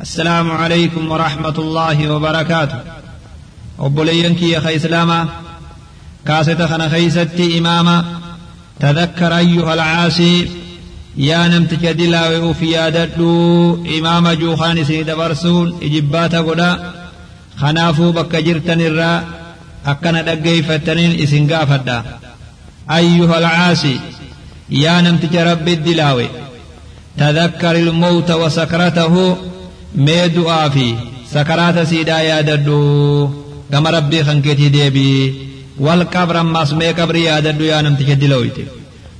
السلام عليكم ورحمة الله وبركاته. أبولينك يا خي إسلاما كاسة خنا خيستي إماما تذكر أيها العاسي يا نمت جدلا وفي ياددو إمام جوخان سيد برسون إجبات قدا خنافو بك جرتن الرا أكنا دقي فتنين إسن قافدا أيها العاسي يا نمت رب الدلاوي تذكر الموت وسكرته mee du'aa fi sakaraata siidhaa yaadadhu. Gama rabbii kan keetii deebii. Wal qabra ammaas mee qabrii yaadadhu yaa namticha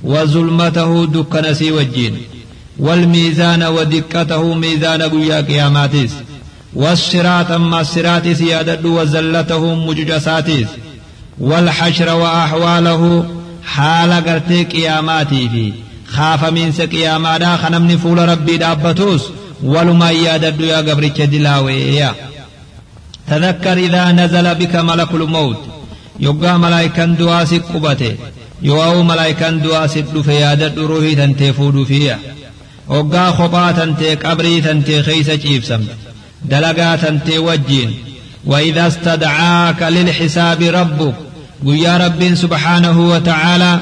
وظلمته دكنا سي وجين والميزان ودقته ميزان قيا قياماتيس والصراط أما الصراط سيادة وزلته مججساتيس والحشر وأحواله حال قرتي قياماتي في خاف من سقيامادا خنمني فول ربي دابتوس ولما يادد يا قبرك دلاوي تذكر إذا نزل بك ملك الموت. يقى ملائكا دواسي قبته يواو ملائكا دواسي دفي يادد روحي تنتي فود فيها. وقى خبا تنتي قبري تنتي خيس جيبسم. دلقا تنتي وجين. وإذا استدعاك للحساب ربك. قيا رب سبحانه وتعالى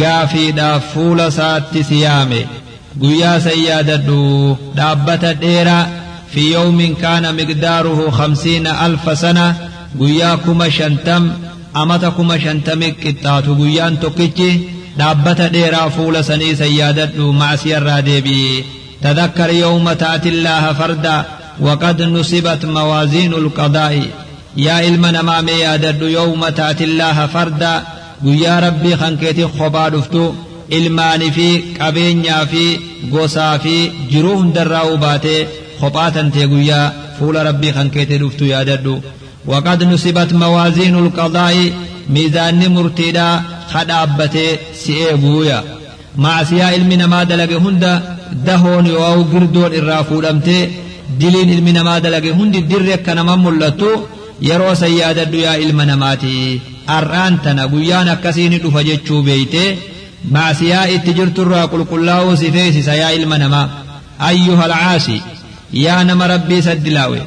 قافي دا فول سات سيامي guyyaa san yaadadhu dhaabbata dheeraa fi yawmin kaana miqdaaruhu khamsiina alfa sana guyyaa kuma shantam amata kuma shantami qixxaatu guyyaan tokkichi dhaabbata dheeraa fuula sanii san yaadadhu macsiyarraa deebi'i تذكر يوم تأتي الله فردا وقد نصبت موازين القضاء يا إلمنا ما ميادد يوم تأتي الله فردا ويا ربي خنكيتي خبا دفتو ilmaanii fi qabeenyaa fi gosaa fi jiruu hundarraa hubaatee kophaa tantee guyyaa fuula rabbii kan keetii dhuftu yaadadhu. وقد نصبت موازين القضاء ميزان مرتدا خدابته سيئبويا معصية علمنا ما دلق هند دهون يواو قردون الرافو لمته دلين علمنا ما دلق هند درك كنما ملتو يرو سيادة يا علمنا ماتي أران تنا قيانا كسين دفجتشو معسيا اتجرت الرا قل له سفيس يا علم نما أيها العاسي يا نما ربي سدلاوي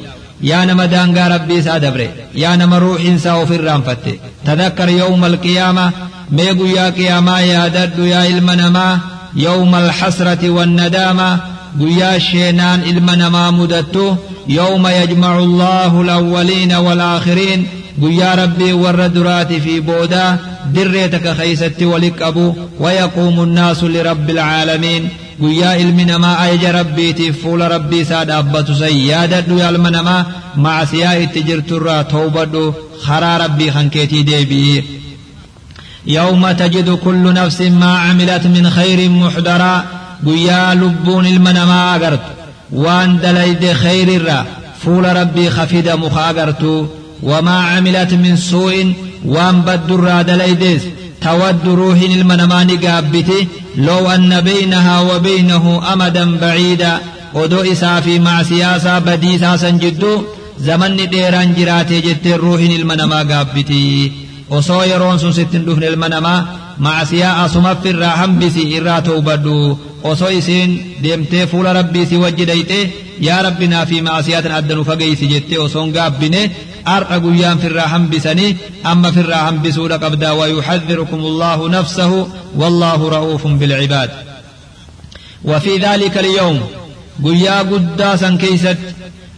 يا نما دانغا ربي سادبري يا نما روح انسا في الرانفت تذكر يوم القيامة ميقو يا قيامة يا دد يا علم نما يوم الحسرة والندامة قيا شينان علم نما مدته يوم يجمع الله قيا ربي ورد في بودا دريتك خيست ولك أبو ويقوم الناس لرب العالمين. قيا علمنا ما أيج ربي تفول ربي ساد أبت سيادة يا المنما مع سياء تجرت الرا توبد خرا ربي خنكيتي ديبي. يوم تجد كل نفس ما عملت من خير محضرا. قيا لبون المنما أغرت وان دليد خير الرا فول ربي خفيد مخاغرت وما عملت من سوء وان بدر دليدس تود روح المنمان قابته لو أن بينها وبينه أمدا بعيدا. ودو في مع سياسة بديسا سنجدو. زمن ديران جراتي جت الروح المنما yeroon sun sittin dhufne ilma namaa macsiyaa asuma firraa hambisi irraa toobadhu osoo isiin deemtee fuula rabbii si wajji dhayxe يا ربنا في معصيات أدنو فقي سجدت وصنقا بنا أرقى قيام في الرحم بسني أما في الرحم بسورة قبدا ويحذركم الله نفسه والله رؤوف بالعباد وفي ذلك اليوم قيا قداسا كيست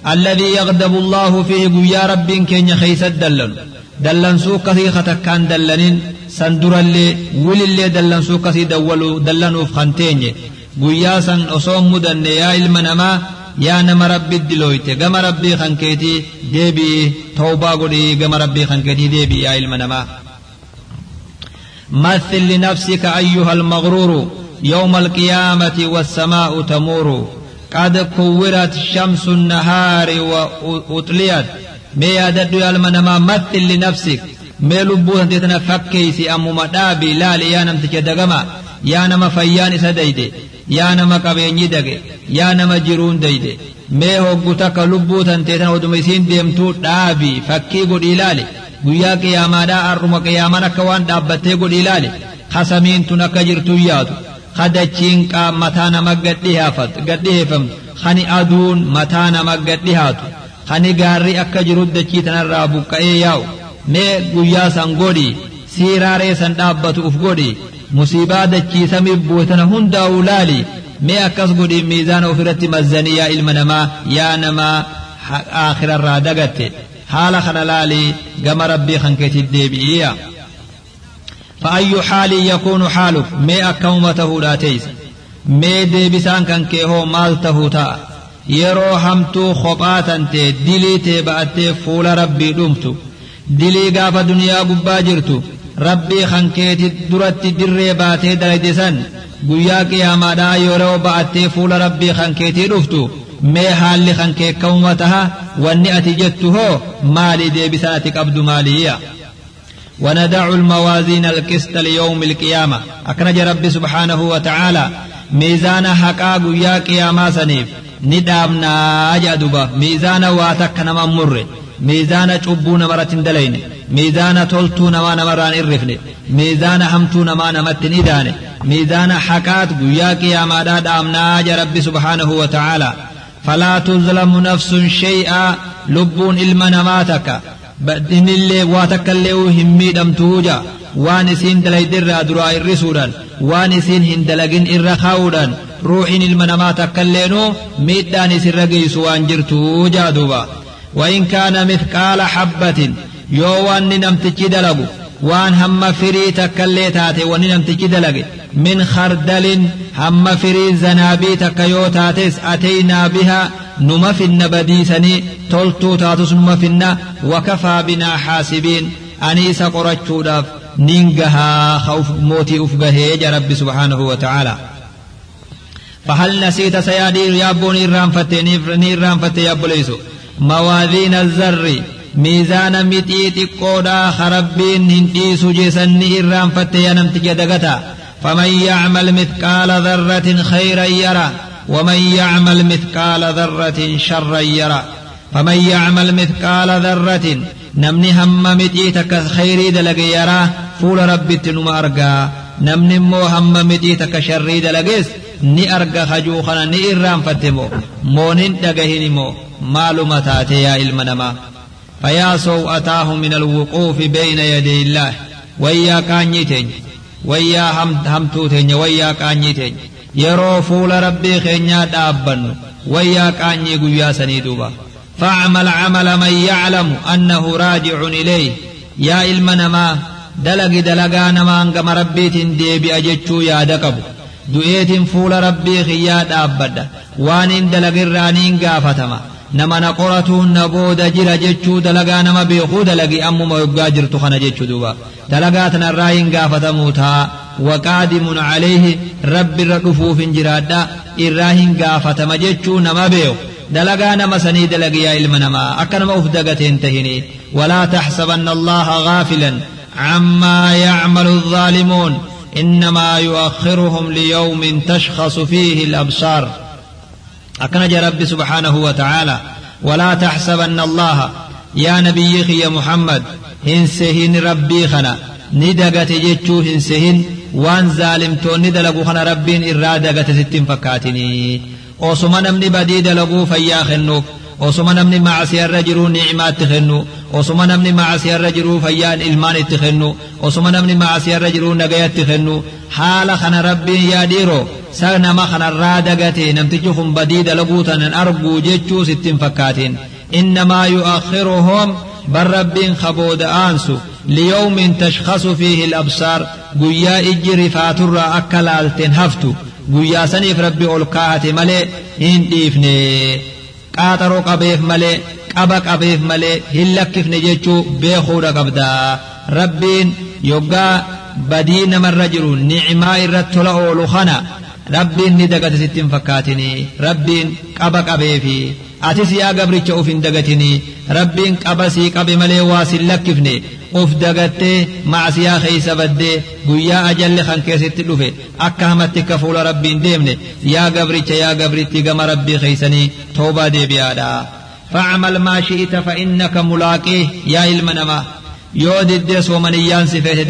الذي يغضب الله فيه قيا رب كين يخيست دلن دلن سوق كثيخة كان دلنين سندر اللي ولي اللي دلن سوق كثي دولو دلن وفخنتين قيا سن أصوم مدن يا علم يا نما ربي دلويتي غما ربي خنكيتي ديبي توبا غودي غما ربي خنكيتي ديبي يا علم نما. مثل لنفسك أيها المغرور يوم القيامة والسماء تمور. قد كورت شمس النهار وأطليت. ما يدد يا علم نما مثل لنفسك. ما لبو انت فكيسي ام مدابي لا يا نمت يا نما فيان سديدي. Yaa nama qabeenyi dage yaa nama jiruun dayde mee hoggu takka lubbuu tantee tana oduma isiin deemtuu dhaabi fakkii godhi ilaali guyyaa qiyaamaadhaa arruma qiyaamaan akka waan dhaabbattee godhi ilaali kasamiin tun akka jirtu yaadu kadachiin qaammataa nama gadhiheeffamtu kani aduun mataa nama gad dhihaatu kani gaarri akka jiru dachii tanarraa buqqa'ee yaa'u mee guyyaa san godhi siiraaree san dhaabbatu uf godhi musiibaa dachii samii buutana hundaa'u laali mee akkas godhi miizaana ofirratti mazzanii yaa ilma namaa yaa namaa aakhirarraa dagatte haala kana laali gama rabbii kan keetii deebi'iya فأي حال يكون حالك مي أكومته لا تيس مي ديبسان كان كيهو مالته تا يرو همتو خطاتا تي دلي تي بأتي فول ربي دمتو دلي قاف دنيا قبا جرتو ربي خنكيت درت دري باتي fuula rabbii kan keetii dhuftu mee haalli kan kee akkuma taha wanni ati jettu hoo maali deebisaan ati qabdu maaliyya وندع الموازين القسط ليوم القيامة أكنج رب سبحانه وتعالى ميزان حقا قيا قياما سنيف ندامنا أجدبا ميزان واتك نما مر ميزان چبون مرة دلين ميدانا تولتو نما نما ران إرفني. ميدانا همتو نما نما تنيداني ميدانا حكات قياك يا مادا دامنا يا ربي سبحانه وتعالى. فلا تظلم نفس شيئا. لبون علم نماتك. بدن اللي واتك اللي وهمي دمتوجا وانسين دلائي در درا الرسولا وانسين هندلقين الرخاولا روحين المنماتك اللي نو ميداني سرقي سوان جرتوجا دوبا. وإن كان مثقال حبة yoo wanni namtichi dalagu waan hamma firii takkallee taate wanni namtichi dalage min khardalin hamma firii zanaabii takka yoo taates ataynaa bihaa numa finna badiisanii toltuu taatus numa finna wakafaa binaa xaasibiin ani isa qorachuudhaaf nin gahaa mootii uf gahee ja rabbi subhaanahu wa ta'aalaa فهل نسيت سيادير يا بوني الرام فتي نير رام فتي يا بليسو موازين الزر ميزان متي تقودا خربين هنتيسو جسني الرام فتي يا نمتك دغتا فمن يعمل مثقال ذرة خيرا يرى. ومن يعمل مثقال ذرة شرا يرى. فمن يعمل مثقال ذرة نمني هم متيتك خيري دلق يرى. فول ربي تنما أرقى نمني مو هم متيتك شري دلقس ni arga hajuu kana ni irraanfatte moo moo nin dhagahini moo maaluma فيا سوءتاه من الوقوف بين يدي الله. ويا كانيتين ويا هم همتوتين ويا كانيتين يرو فول ربي خينيا دابن. ويا كاني قيا سنيدوبا. فاعمل عمل من يعلم أنه راجع إليه. يا إلمنما دلق دلقا نما أنقم ربيت ديبي أجتشو يا دقبو du'eetiin fuula rabbii kiyyaa dhaabbadha waan hin dalagirraaniin gaafatama نما نقرته النبود جرا جتشو دلقا نما بيخو دلقي أم ما يبقى جرتو خنا جتشو دوبا دلقاتنا الرايين قافة موتا وقادم عليه رب الرقفوف جرادا الرايين قافة ما جتشو نما بيخ دلقا نما سني دلقيا علم أكنا ما انتهيني ولا تحسبن الله غافلا عما يعمل الظالمون إنما يؤخرهم ليوم تشخص فيه الأبصار أكنج رب سبحانه وتعالى ولا تحسبن الله يا نبي يا محمد هنسهن ربي خنا ندقت جتشو هنسهن وان ظالمتون ندلقو خنا ربين إرادقت ستين فكاتني osuma namni badii dalaguu fayyaa kennuuf osuma namni macsiyarra jiruu ni'imaatti kennu osuma namni macsiyarra jiruu fayyaan ilmaan itti kennu osuma namni macsiyarra jiruu nagayatti kennu haala kana rabbiin yaa dhiiroo سرنا ما خنا رادقتي نمتجهم بديد لقوتا أرجو جتشو ست فكاتين إنما يؤخرهم بالرب خبود آنسو ليوم تشخص فيه الأبصار. قويا إجري فاتر أكلال تنهفتو قويا سنيف ربي ألقاتي ملي إن ديفني. قاترو قبيف ملي قبا قبيف ملي هلكف نجيشو بيخورة قبدا. ربين يوغا بدين من رجل نعماء الرتل أولو rabbiin ni dagate sitti hin fakkaatini rabbiin qaba qabeefi atis yaa gabricha uf hin dagatini rabbiin qaba sii qabe malee waa sin lakkifne uf dagattee macsiyaa keeysa baddee guyyaa ajalli kan keessatti dhufe akka hamatti akka fuula rabbiin deemne yaa gabricha yaa gabritti gama rabbii keeysanii toobaa deebi'aadha فاعمل ما شئت فإنك ملاقيه يا المنما yoo diddee soomaniyyaan si feete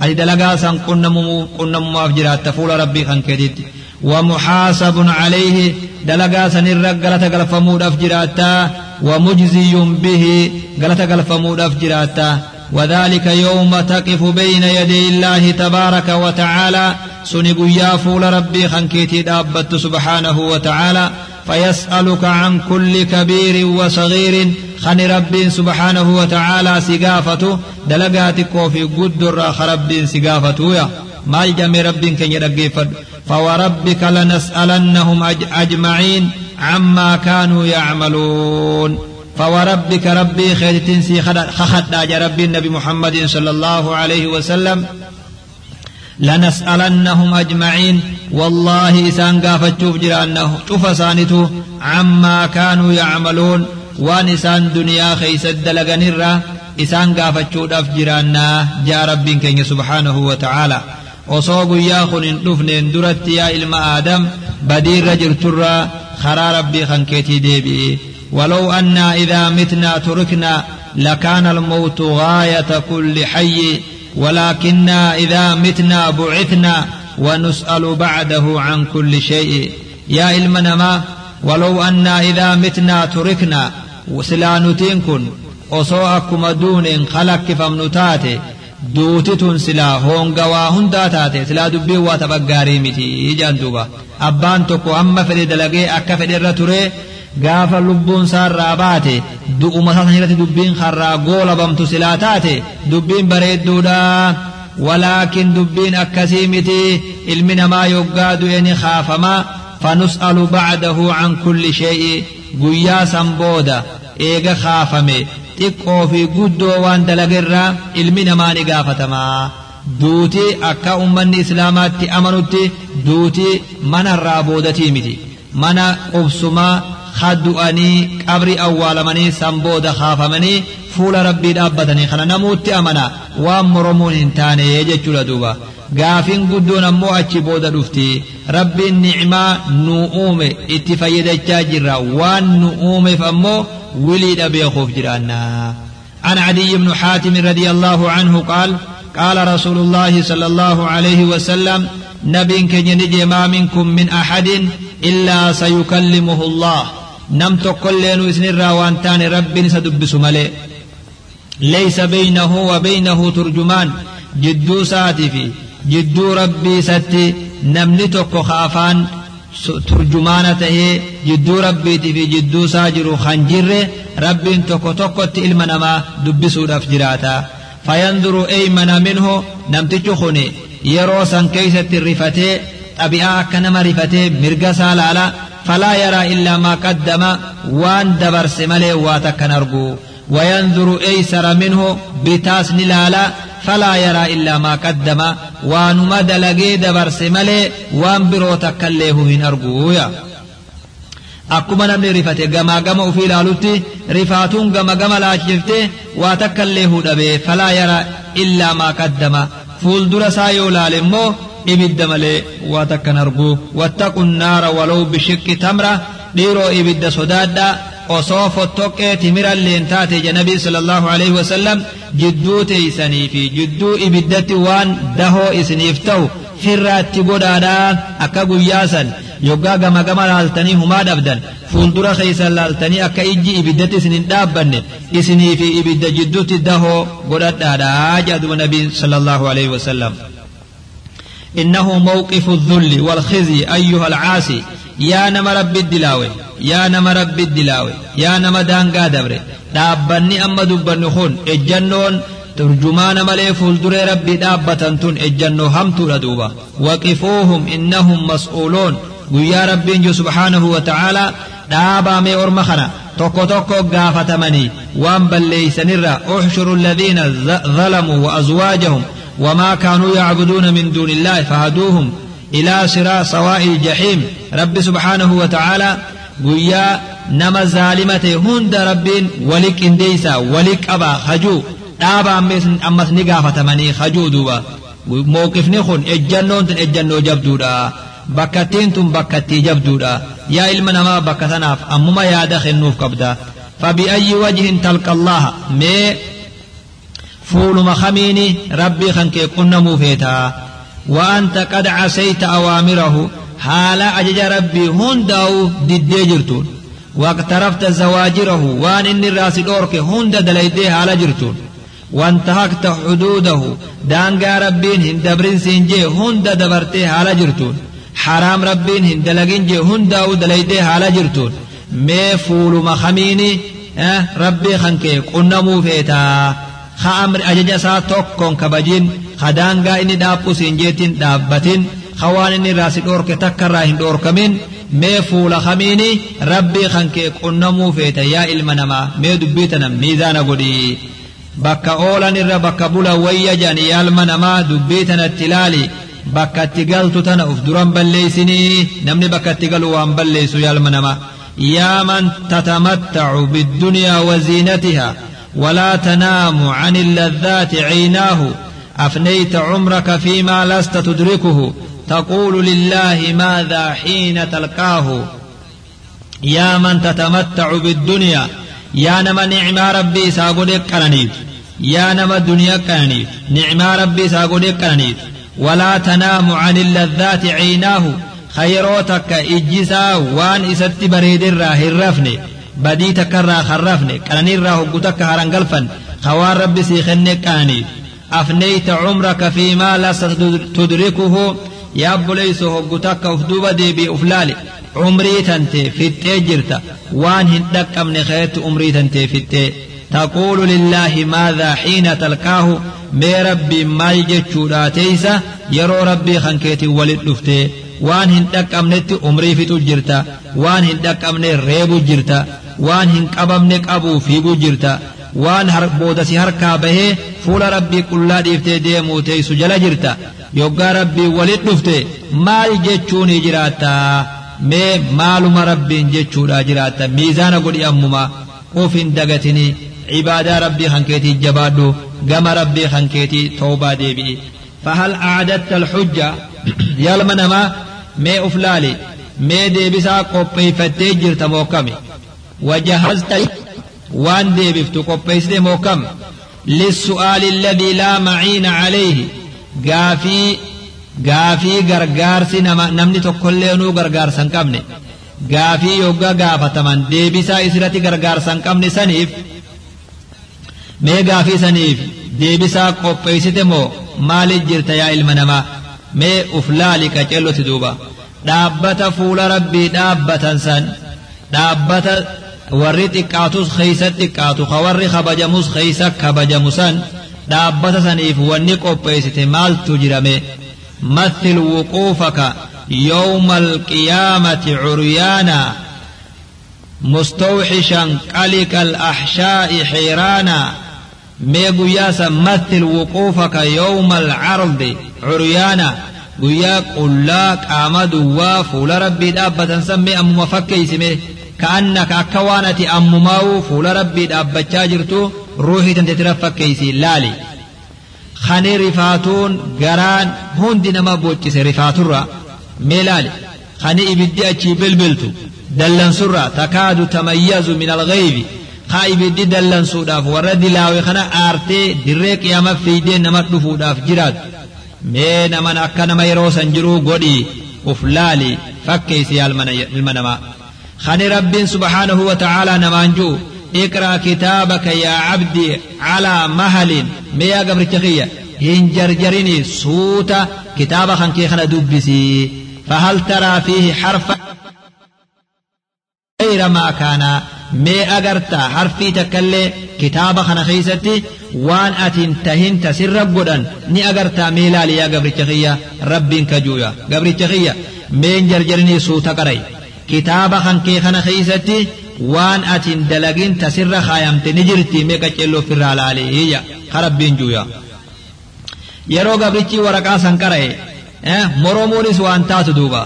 dalag ati dalagaa san qunnamumuuf jiraata fuula rabbii kan keetitti ومحاسب عليه دلقا سنر قلت قلفمود أفجراتا ومجزي به قلت قلفمود أفجراتا وذلك يوم تقف بين يدي الله تبارك وتعالى سنق يا فول ربي خنكيتي دابت سبحانه وتعالى فيسألك عن كل كبير وصغير. خن رب سبحانه وتعالى سقافته. دلقاتك وفي قدر خرب سقافته يا. ما جمع رب كن يرقفد فوربك لنسألنهم أجمعين عما كانوا يعملون. فوربك ربي خير تنسي خخد ربي النبي محمد صلى الله عليه وسلم. لنسألنهم أجمعين. والله إسان قافت شوف جرانه شوف سانته عما كانوا يعملون. وان إسان دنيا خيس الدلغن إسان قافت شوف جرانا جاء رب سبحانه وتعالى. وصوب ياخن دفن درت يا إلما آدم. بدير رجل ترى خرى ربي خنكيتي ديبي. ولو أنا إذا متنا تركنا لكان الموت غاية كل حي. ولكنا إذا متنا بعثنا ونسأل بعده عن كل شيء. يا إلمنما ولو أننا إذا متنا تركنا وسلا نتينكن وصوأكم دون خلق فمنتات دوتت سلا هون قوا هون داتات سلا دبي واتبقاري متي جاندوبا. أبان تقو أما فريد لغي أكا رتوري gaafa lubbuun saarraa baate du'uma isaa irratti dubbiin harraa goolabamtu silaa taate dubbiin bareedduudha walaakin dubbiin akkasii miti ilmi namaa yoggaa du'e ni kaafama fanus'alu bacdahu can kulli shay'i guyyaa san booda eega kaafame xiqqoo fi guddoo waan dalagerraa ilmi namaa ni gaafatamaa duuti akka ummanni islaamaatti amanutti duuti manarraa boodatii miti qabri awwaalamanii san booda kaafamanii fuula rabbii dhaabbatanii kana namuutti amana waan moromuun hin taane jechuudha duuba gaafin guddoon ammoo achi booda dhufti rabbiin nicmaa nu uume itti nu uumeef ammoo ولد بيخوف جرانا عن عدي بن حاتم رضي الله عنه قال قال رسول الله صلى الله عليه وسلم نبي كجنج ما منكم من أحد إلا سيكلمه الله نم تقلين وسنرا وانتان رب سدب سمالي ليس بينه وبينه ترجمان. جدو ساتفي جدو ربي ستي نم نتق خافان. ترجمان تهي جدو ربي تفي جدو ساجر خنجر ربي انتق تقت علم نما. دب سودف جراتا. اي من منه. نم تتخني يروسا كيست الرفته. أبي أكنا مرفته. مرقسا لالا illaa maa qaddama waan dabarse malee waa takkan argu وينظر أيسر منه بتاس نلالا فلا يرى إلا ما قدم وانما دلقي دبرس ملي وان برو تكليه من أرقويا akkuma namni rifate gamaa gama ufii ilaalutti rifaatuun gama gama laachifte waa takka illee hudhabe falaa yara illaa maa qaddama fuuldura isaa yoo laale immoo ibidda malee waa takkan argu wattaqu nnaara walow bishiqqi tamra dhiiroo ibidda sodaadhaa osoo fottoqqee timiralleen taate janabii sallallahu alaihi wasallam jidduu teeysanii fi jidduu ibiddatti waan dahoo isiniif ta'u firraatti godhaadhaa akka guyyaa san yoggaa gama gama laaltanii humaa dhabdan fuuldura keeysan laaltanii akka ijji ibiddatti isin hin dhaabbanne isinii fi ibidda jidduutti dahoo godhadhaadhaa jedhuma nabiin sallallahu alaihi wasallam إنه موقف الذل والخزي أيها العاسي يا نما رب الدلاوي يا نما رب الدلاوي يا نما دانغا دبري دابني أما دبني خون الجنون ترجمان ملي فلدر ربي دابة تن الجنو هم تردوبا وقفوهم إنهم مسؤولون ويا ربي سبحانه وتعالى دابا مي أرمخنا توكو توكو غافة مني وان بل احشروا الذين ظلموا وأزواجهم. وما كانوا يعبدون من دون الله فهدوهم إلى صراط سواء الجحيم. رب سبحانه وتعالى قويا نما ظالمة هند رب ولك انديسا ولك أبا خجو. دابا أمس نقافة مني خجو دوبا. موقفني خن اجنون تن اجنو جبدودا بكتين تن بكتي جبدودا يا علم نما بكتناف. أمما يا دخل نوف قبدا. فبأي وجه تلقى الله؟ مي فولما خميني ربي خنكي كنا موفيتا. وأنت قد عسيت أوامره حالا أجج ربي هنداو ددي جرتون. واقترفت زواجره وان ان الراس دورك هند دليديه على جرتون. وانتهكت حدوده دان ربي هند برنسين جي هند دبرته على جرتون. حرام ربي هند لغين جي هنداو دليديه على جرتون. ما فولما خميني أه، ربي خنكي كنا موفيتا. Ha amri ajaja isaa tokkoon kabajin ha daangaa inni dhaabbu siin jeetiin dhaabbatin ha waan inni irraa si dhoorke takka irraa hin dhoorkamin mee fuula kamiini rabbii kan kee qunnamuu feeta yaa ilma namaa mee dubbii tana miizaana godhii bakka oolan irra bakka bula wayya jedhan yaa ilma namaa dubbii tanatti ilaali bakka itti galtu tana uf duran balleeysinii namni bakka itti galu waan balleeysu yaa ilma namaa يا من تتمتع بالدنيا وزينتها ولا تنام عن اللذات عيناه. أفنيت عمرك فيما لست تدركه. تقول لله ماذا حين تلقاه. يا من تتمتع بالدنيا. يا نما نعم ربي ساقودك كرنيف يا نما الدنيا كرنيف نعم ربي ساقودك كرنيف ولا تنام عن اللذات عيناه. خيروتك إجسا وان إسات بريد الراهر رفني بدي تكرا خرفني كرني الراه قتك هرنقلفن خوان ربي سيخنك كانيف أفنيت عمرك فيما لست تدركه يا بليس هقتك أفدوب ديبي أفلالي عمري تنتي في التجرت وان هندك من خيت عمري تنتي في التي تقول لله ماذا حين تلقاه مي ربي ما يجتشودا تيسا يرو ربي خنكيتي ولد لفتي waan hin dhaqqabnetti umrii fixu jirta waan hin dhaqqabne reebu jirta. Waan hin qabamne qabuu fiiguu jirta waan boodasi harkaa bahee fuula rabbii qullaa dhiiftee deemuu teessu jala jirta yoggaa rabbii walit dhufte maal jechuun jiraatta mee maaluma rabbiin jechuudha jiraatta miizaana godhi ammuma uf hin dagatini cibaadaa rabbii hankeetii jabaadhu gama rabbii hankeetii toobaa deebi'i فهل أعددت الحجة يا المنما mee uf laali mee deebisaa qopheeyfattee jirta mookami wajahazta waan deebiftu qopheeysite mookam للسؤال الذي لا معين عليه gaafii gaafii gargaarsi nama namni tokkolleenu gargaarsa hin qabne gaafii yogga gaafataman deebisaa isirratti gargaarsa hin qabne saniif mee gaafii saniif deebisaa qopheeysite moo maaliif jirta yaa ilma namaa mee uf laali qaceelloti duuba dhaabbata fuula rabbii dhaabbatan san dhaabbata warri xiqqaatus keeysa xiqqaatu ka warri kabajamus keeysa kabajamu san dhaabbata saniif wanni qopheessite maaltu jirame مثل وقوفك يوم القيامة عريانا مستوحشا قلق الأحشاء حيرانا ميغو ياسا مثل وقوفك يوم العرض عريانا guyyaa qullaa qaama duwwaa fuula rabbii dhaabbatan sammee ammuma fakkeeysime ka'annaka akka waan ati ammumaa'u fuula rabbii dhaabbachaa jirtu ruuhii tanteetira fakkeeysi laali kani rifaatuun garaan hundi nama boccise rifaaturra mee laali kani ibiddi achii bilbiltu dallansurra takaadu tamayyazu min alghaybi haa ibiddi dallansuudhaaf warra dilaawe kana aartee dirree qiyaama fiidee nama dhufuudhaaf jiraatu mee naman akka nama yeroo san jiruu godhii uf خني رب سبحانه وتعالى نمانجو اقرأ كتابك يا عبدي على مهل ميا قبر تخية هنجرجرني صوت كتاب خنكي خنا دبسي فهل ترى فيه حرفا؟ غير ما كان. مي أغرتا حرفي تكلي كتاب خنا خيستي. وان أتن تهن تسر قدن ني أغرتا ميلالي يا قبر تخية رب كجويا قبر تخية مين جرجرني صوت قري keeysatti waan atin dalagin tasirra kaayamte ni jirti mee qaceelloo ofirraa laaleeyya ka rabbiin juuya yeroo gabrichi waraqaa san qara'e moroomuunis waan taatu duuba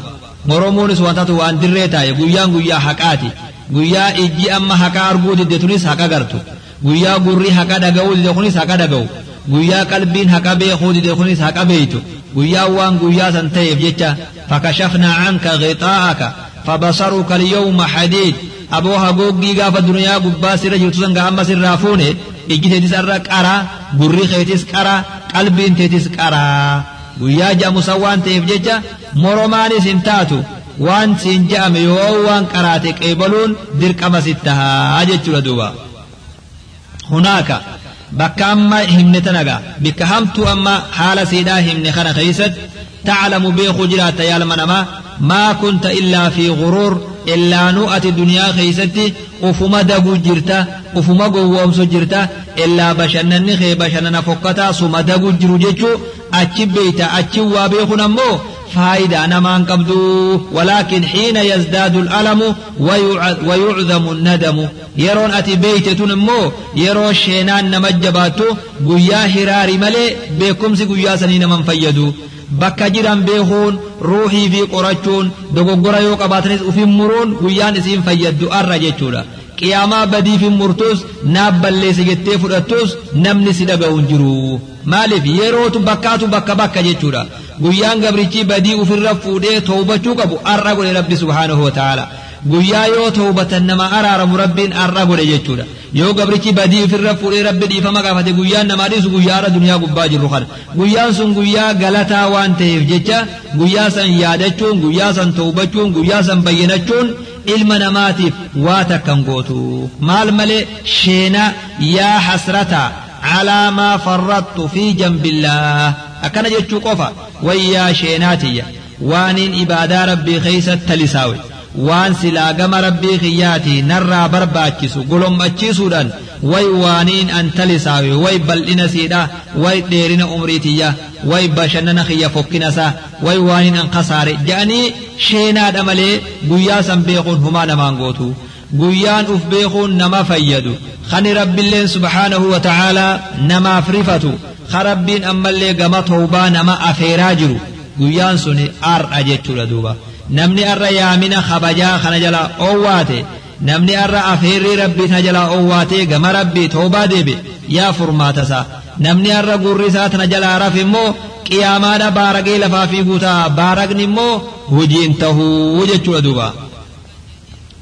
moroomuunis waan taatu waan dirree taa'e guyyaan guyyaa haqaati guyyaa ijji amma haqaa arguu didde tunis haqa gartu guyyaa gurri haqa dhaga'uu didde kunis haqa dhaga'u guyyaa qalbiin haqa beekuu didde kunis haqa beeytu guyyaa waan guyyaa san ta'eef jecha fakashafnaa canka ghixaa'aka فبصرك اليوم حديد أبوها قوقي قاف الدنيا قبا سر جرتسن قام سر رافونه إجي تيتس أرى قرا بري خيتس قرا قلبي تيتس ta'eef jecha moromaanis hin taatu waan siin je'ame yoo waan qaraate qeebaluun dirqama sitti tahaa jechuudha duuba hunaaka bakka amma himne tanaga bikka hamtuu amma haala siidhaa himne kana جرات يا المنما ما كنت إلا في غرور إلا نؤت دنيا خيستي أفما دقو جرتا أفما قوام جرتا إلا بشنن خي بشنن فكتا سما دقو جرو جيشو أتشي بيتا أتشي وابيخو نمو فايدة أنا ما انقبضو ولكن حين يزداد الألم ويعظم الندم. يرون أتي بيت تنمو يرو شينان نمجباتو قيا هراري ملي بيكم سي قيا سنين من فيدو. Bakka jiran beekuun ruuhii fi qorachuun dogoggora yoo qabaatanis ufin muruun guyyaan isiin fayyaddu arra jechuudha qiyaamaa badiifin murtus naaf balleesse jettee fudhattus namni si dhaga'u hin jiru maaliif yerootu bakkaatu bakka bakka jechuudha guyyaan gabrichi badii ufirra fuudhee toobachuu qabu arra godhe rabbi subhaanahu wa ta'ala guyyaa yoo toobatan nama araaramu rabbiin arra godhe jechuudha yoo gabrichi badii ofirra fuudhee rabbi dhiifama gaafate guyyaan namaa dhiisu guyyaa arra duniyaa gubbaa jirru kana guyyaan sun guyyaa galataa waan ta'eef jecha guyyaa san yaadachuun guyyaa san toobachuun guyyaa san bayyanachuun ilma namaatiif waa takkan gootu maal malee sheena yaa hasrata على ما فرطت في جنب الله أكن جتشو قفا ويا شيناتي وانين إبادة ربي خيسة waan silaa gama rabbii kiyyaati narraa barbaachisu golommachiisuudhaan way waaniin an way bal'ina siidha way dheerina umriitiyya way bashannana kiyya fokkinasaa way waaniin an kasaare je'anii sheenaadha malee guyyaa san beekuun humaa namaan gootu guyyaan uf beekuun nama fayyadu kani rabbiilleen subhaanahu wa ta'aalaa namaaf rifatu ka rabbiin ammallee gama toobaa nama afeeraa jiru guyyaan suni ar'a jechuudha duuba. Namni arra yaamina kabajaa kana jala oowwaate namni arra afeerrii rabbii tana jala oowwaate gama rabbii toobaa deebe yaa furmaatasaa namni arra gurri isaa tana jalaa raf immoo qiyaamaadha baaragee lafaa fi guutaa baaragni immoo hojiin tahuu jechuudha duuba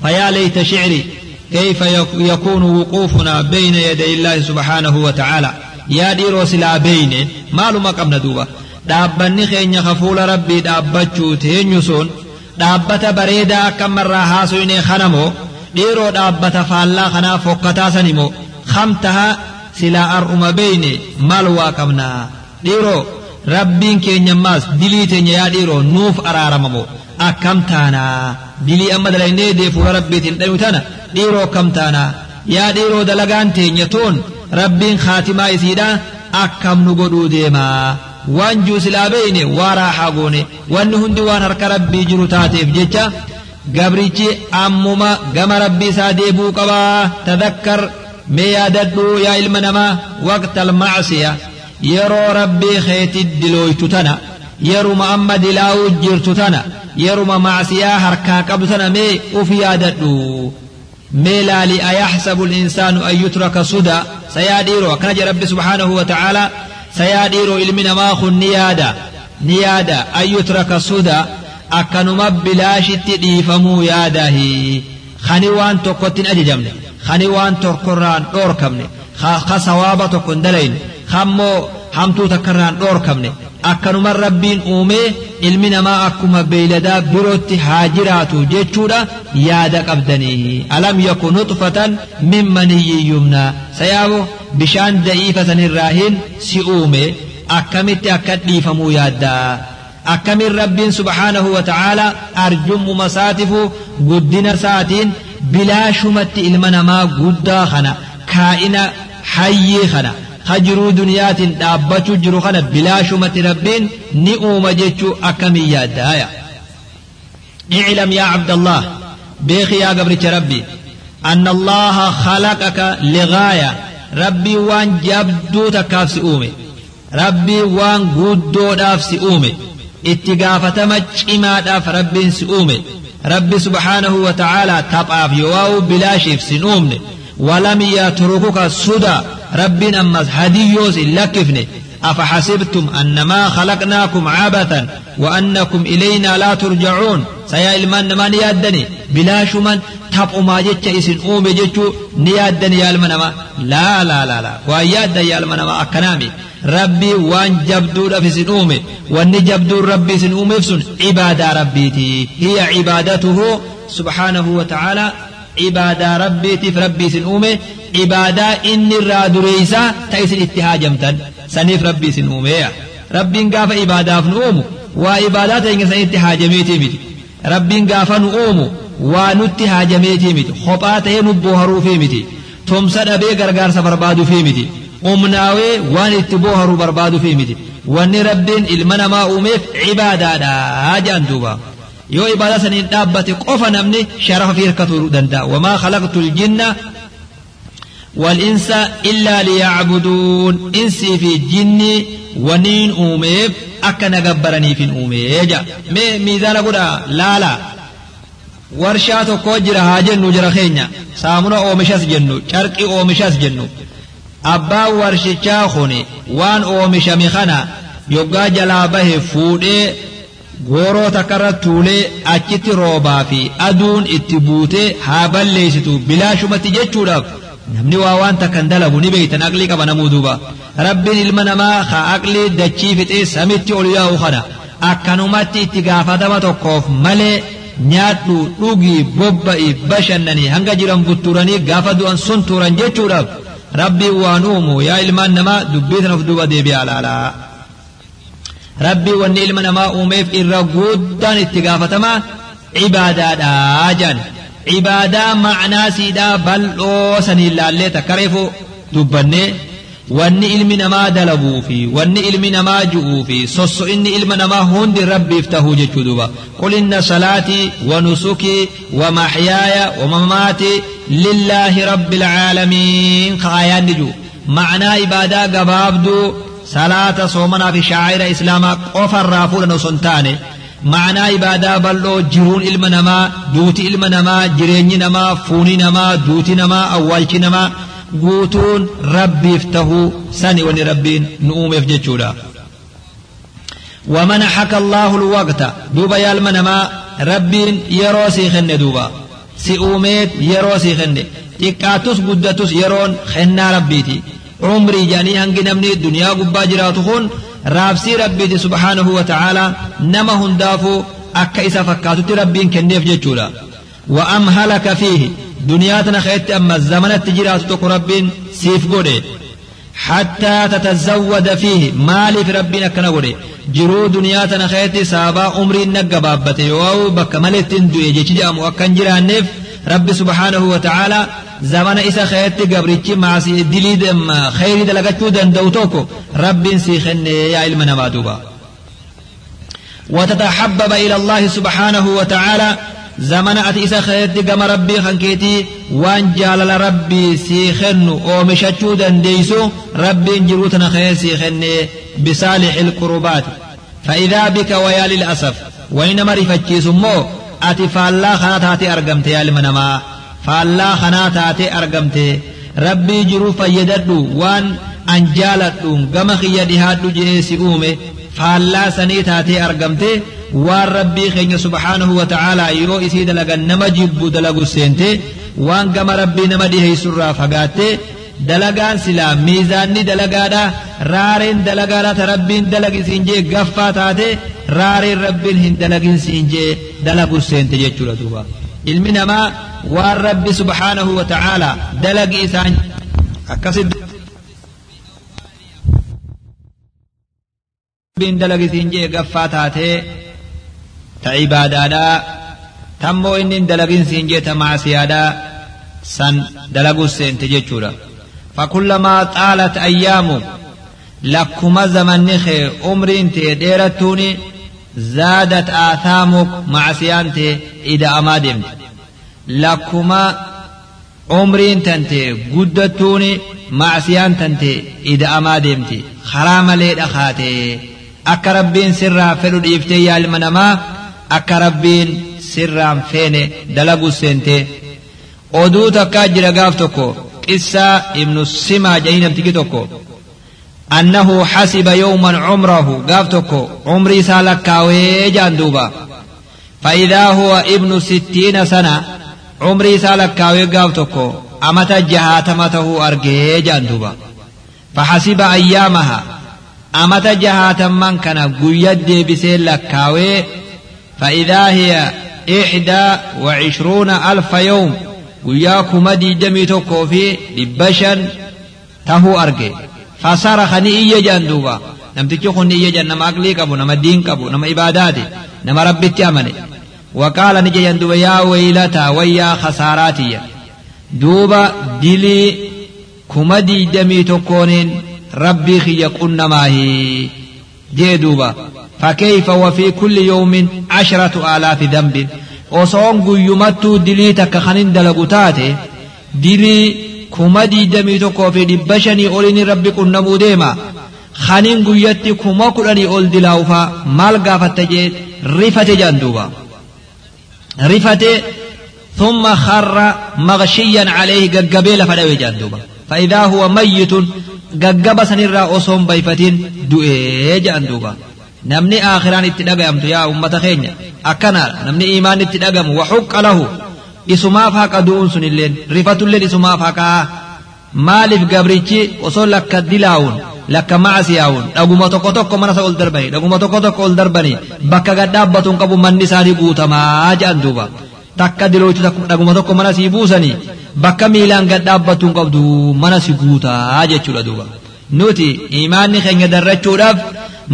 فيا ليت شعري كيف يكون وقوفنا بين يدي الله سبحانه وتعالى يا ديرو سلا بين معلومة قمنا دوبا dhaabbanni keenya kafuula rabbii dhaabbachuu teenyu sun dhaabbata bareedaa akka marraa haasuyne kanamoo dhiiroo dhaabbata faallaa kanaa fokkataa sanimoo kamtaha silaa ar'uma beeyne maal waa qabnaa dhiiroo rabbiin keenya maas dilii teenya yaa dhiiroo nuuf araaramamoo akkam taanaa dilii amma dalaynee deefuula rabbiitiin dhayu tana dhiiroo akkam taanaa yaa dhiiroo dalagaan teenya toon rabbiin kaatimaa isiidha akkam nu godhuu deemaa waan juusilaa beeyne waa raaxaa goone wanni hundi waan harka rabbii jiru taateef jecha gabrichi ammuma gama rabbii isaa deebuu qabaa tadakkar mee yaadadhu yaa ilma namaa waqta almacsiya yeroo rabbii keetit dilooytu tana yeruma amma dilaa'uu jirtu tana yeruma macsiyaa harkaa qabdu tana mee uf yaadadhu mee laali ayaxsabu linsaanu an yutraka suda sayaadhiiro akkana jedhe rabbi subhaanahu wa ta'aalaa yaada ni yaada an yutraka suda akkanuma bilaashitti dhiifamuu yaadahi kani waan tokkottin ajajamne kani waan tokkorraan dhoorkamne ka sawaaba tokko hin dalayne kammoo hamtuu takkarraan dhoorkamne akkanuman rabbiin uumee ilmi namaa akkuma beeyladaa birootti haa jiraatu jechuudha yaada qabdanii alam yaku nutfatan min maniyyin yumnaa sayaabo bishaan da'iifa sanirraahin si uume akkamitti akka dhiifamuu yaaddaa akkamin rabbiin subhaanahu wa ta'aalaa arjumuma saatifu guddina saatiin bilaashumatti ilma namaa guddaa kana kaa'ina hayyii kana hajiruu duniyaatiin dhaabbachuu jiru kana bilaashumatti rabbiin ni uuma jechuu akkamin yaaddaaya اعلم يا عبد الله بيخي يا قبرك ربي أن الله خلقك لغاية ربي وان جبدو تكاف سئومي ربي وان قدو داف سئومي اتقافة مجئما داف ربي سئومي ربي سبحانه وتعالى تبعاف يواو بلاشف سنومني ولم يتركك سدى ربي أمس هديوس لكفني أفحسبتم أنما خلقناكم عبثا وأنكم إلينا لا ترجعون. سيا إلمان ما نيادني بلا شمن تبقوا ما جتش إسن أومي جتشو نيادني يا المنما لا لا لا لا. وأياد يا المنما أكنامي. ربي وان جبدو في أومي. وان جبدو ربي سن أومي فسن. عبادة ربيتي هي عبادته سبحانه وتعالى. عبادة ربيتي في ربي سن أومي عبادة إني الرادريسة تيسن اتهاجمتا سنيف ربي سن أومي ربي قاف عبادة فنؤومو وعبادات إنك سن اتهاجميتي متي ربي قاف نؤومو ونتي هاجميتي متي خطاتي نبوهرو في متي تمسد أبي غرغار سفربادو في متي waan itti booharu barbaadu fi miti wanni rabbiin ilma namaa uumeef cibaadaadha jedhan duuba yoo ibaada saniin dhaabbate qofa namni sharafa fi hirkatuu danda'a wamaa khalaqtu ljinna والإنس إلا ليعبدون إنسي في الجن ونين أوميف أكا نقبرني في أوميجا مي ميزان قدا لا لا jennu jira keenya saamuna oomishas jennu carqii oomishas jennu abbaan warshichaa kun waan oomishame kana yoggaa jalaa bahe fuudhee gooroo takkarra tuulee achitti roobaa fi aduun itti buutee haa balleessitu bilaashumatti jechuudhaaf namni waa waan takkan dalagu ni beeytan aqlii qaba namuu duuba rabbiin ilma namaa haa aqlii dachii fixee samitti ol yaa'u kana akkanumatti itti gaafatama tokkoof malee nyaadhu dhugii bobba'i bashannanii hanga jiran butturanii gaafa du'an sun turan jechuudhaaf rabbiin waan uumu yaa ilmaan namaa dubbii sana of duuba deebi'aa laalaa ربي ونيل من ما أوميف إرقود اتقافتما عبادة داجان عبادة معنى سيدا بل أوسني الله اللي تكرفو دبني ونيل إلمي ما دلبو في ون إلمي نما جؤو في سس إني إلمي ما هند ربي افتهو جتشدوبا قل إن صلاتي ونسكي ومحياي ومماتي لله رب العالمين خايا نجو معنى عبادة قبابدو salaata soomanaa fi shaacira islaamaa qofarraa fuudhan osoo hin taane macnaa ibaadaa bal'oo jiruun ilma namaa duuti ilma namaa jireenyi namaa fuuni namaa duuti namaa awwaalchi namaa guutuun rabbiif tahuu sani wani rabbiin nu uumeef jechuudha ومنحك الله الوقت دوبا يا المنما ربين يروسي خن دوبا سئوميت يروسي خن xiqqaatus guddatus yeroon kennaa rabbiiti duniyaa gubbaa jiraatu kun raabsii rabbiiti subhaanahu wa ta'aalaa nama hundaafuu akka isa fakkaatutti rabbiin kenneef jechuudha wa amhalaka fiihi duniyaa tana keessatti amma zamanatti jiraatu tokko rabbiin siif godhe حتى تتزود فيه مالي في ربنا كنا غوري جرو دنيا تنا خيتي سابا عمري نغبابته يو بك ملتين دوي جيجي جامو اكن جرانيف رب سبحانه وتعالى زمن إسا خيرت قبرتي مع دليد خير دلقتو دندوتوكو رب سيخن يا علم نمادوبا وتتحبب إلى الله سبحانه وتعالى. زمن أتي إسا خيرت قم ربي خنكيتي. وان جالل ربي سيخن ومشتشو دنديسو. ربي جروتنا خير سيخن بصالح القربات. فإذا بك ويا للأسف. وإنما رفتشي سمو kanaa taate argamte yaa ilma namaa faallaa kanaa taate argamte rabbii jiru fayyadadhu waan an jaaladhu gama kiyya dhihaadhu jedhee si uume faallaa sanii taatee argamte waan rabbii keenya subhaanahu wa ta'aalaa yeroo isii dalagan nama jibbu dalagu seente waan gama rabbii nama dhiheessurraa fagaatte dalagaan silaa miizaanni dalagaadha raareen dalagaadha ta rabbiin dalagi siin jee gaffaa taate raareen rabbiin hin dalagin siin jee dalagu seente jechuudha duuba المنما والرب سبحانه وتعالى دلق إسان أكسد بين دلق إسان جي قفاتاته تعبادادا تمو إن دلق إسان جي تماسيادا سن دلق إسان تجيشورا فكلما طالت أيامه لكم زمن نخي عمر انت ديرتوني زادت آثامك مع سيانتي إذا أمادمت لكما عمر تنتي قدتوني مع سيان تنتي إذا أمادمت خرام لي دخاتي أكا ربين سرا فلو الإفتي يا المنما أكا ربين سرا فين دلقو سنتي. أدو تكا جرقاف تكو qissaa ibnu simaa tokko أنه حسب يوما عمره. قافتكو عمري سالك كاوي جاندوبا. فإذا هو ابن ستين سنة عمري سالك كاوي قافتكو أمت جهاتمته أرجي جاندوبا. فحسب أيامها. أمت جهاتم من كان قيد بسيل لكاوي. فإذا هي إحدى وعشرون ألف يوم وياكم مدي دمي توكو في لبشن تهو أرجي فصرخ نئي جندوبا نمتكي خن نئي جن نما أقلي كبو نما دين كبو نما عباداتي نما ربي تأمني وقال نجي جندوبا يا ويلتا ويا خساراتي دوبا دلي كمدي دمي توكونين ربي خي قلنا ما هي جدوبا فكيف وفي كل يوم عشرة آلاف ذنب وصون قيمتو دلي تكخنين دلقوتاتي دلي كمدي دمي توكو في دبشني أولين ربي قلنا موديما خنين قيتي كما كلني أول دلاوفا مال قافت جيد رفت جندوبا رفت ثم خر مغشيا عليه قبيل فدوي جندوبا فإذا هو ميت osoon bayfatiin du'ee jedhan duuba namni aakhiraan itti dhaga'amtu yaa ummata keenya akkanaadha namni imaan itti dhagamu waxuqqa lahu isumaaf haqa du'uun sun illeen rifatulleen isumaaf haqaa maaliif gabrichi osoo lakka dilaawun lakka macasiyaawun dhaguma tokko tokko mana isa ol darbanii dhaguma tokko tokko ol darbanii bakka gad dhaabbatuun qabu manni isaanii guutamaa jedhan duuba takka diloochu dhaguma tokko mana sii buusanii bakka miilaan gad dhaabbattuun qabdu mana si guutaa jechuudha duuba nuti imaanni keenya darrachuudhaaf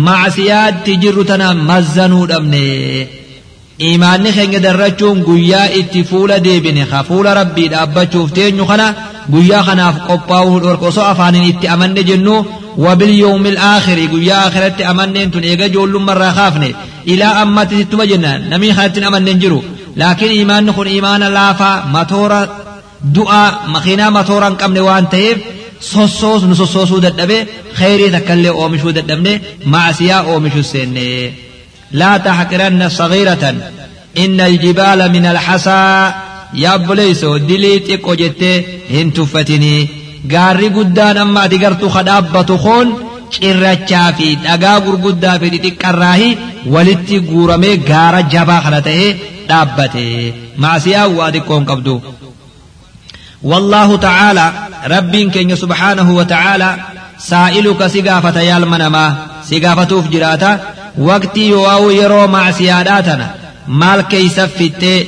macsiyaatti jirru tana mazzanuu dhabne إيمان خنج درتشون قيا اتفولا دي بني خفولا ربي دابا تشوف تينو خنا قيا خنا في قباو الأرقصو أفان إت أمن جنو وباليوم الآخر قيا آخر إت أمن إنتون إيجا جول مرة خافني إلى أما تتوا جنا نمي خاتن أمن نجرو لكن إيمان نخون إيمان لافا مطورة دعاء مخينا مطورة كم نوان تيب سوسوس نسوسوس ودت نبي خيري تكلي أومشو ودت نبي معسيا أومشو سيني لا تحكرن صغيرة. إن الجبال من الحصى يا بليسو دليت إكوجتي هنتو فتني. غاري قدان أما تقرتو خد أبتو خون إرى الشافي أقابر قدا في دي كراهي ولتي قورمي قارة جبا خلته دابتة. مع سياو وادكم قبدو والله تعالى رب كن سبحانه وتعالى سائلك سقافة يا المنما سقافة في وقتي يواو يرو مع سياداتنا مال كيس فتي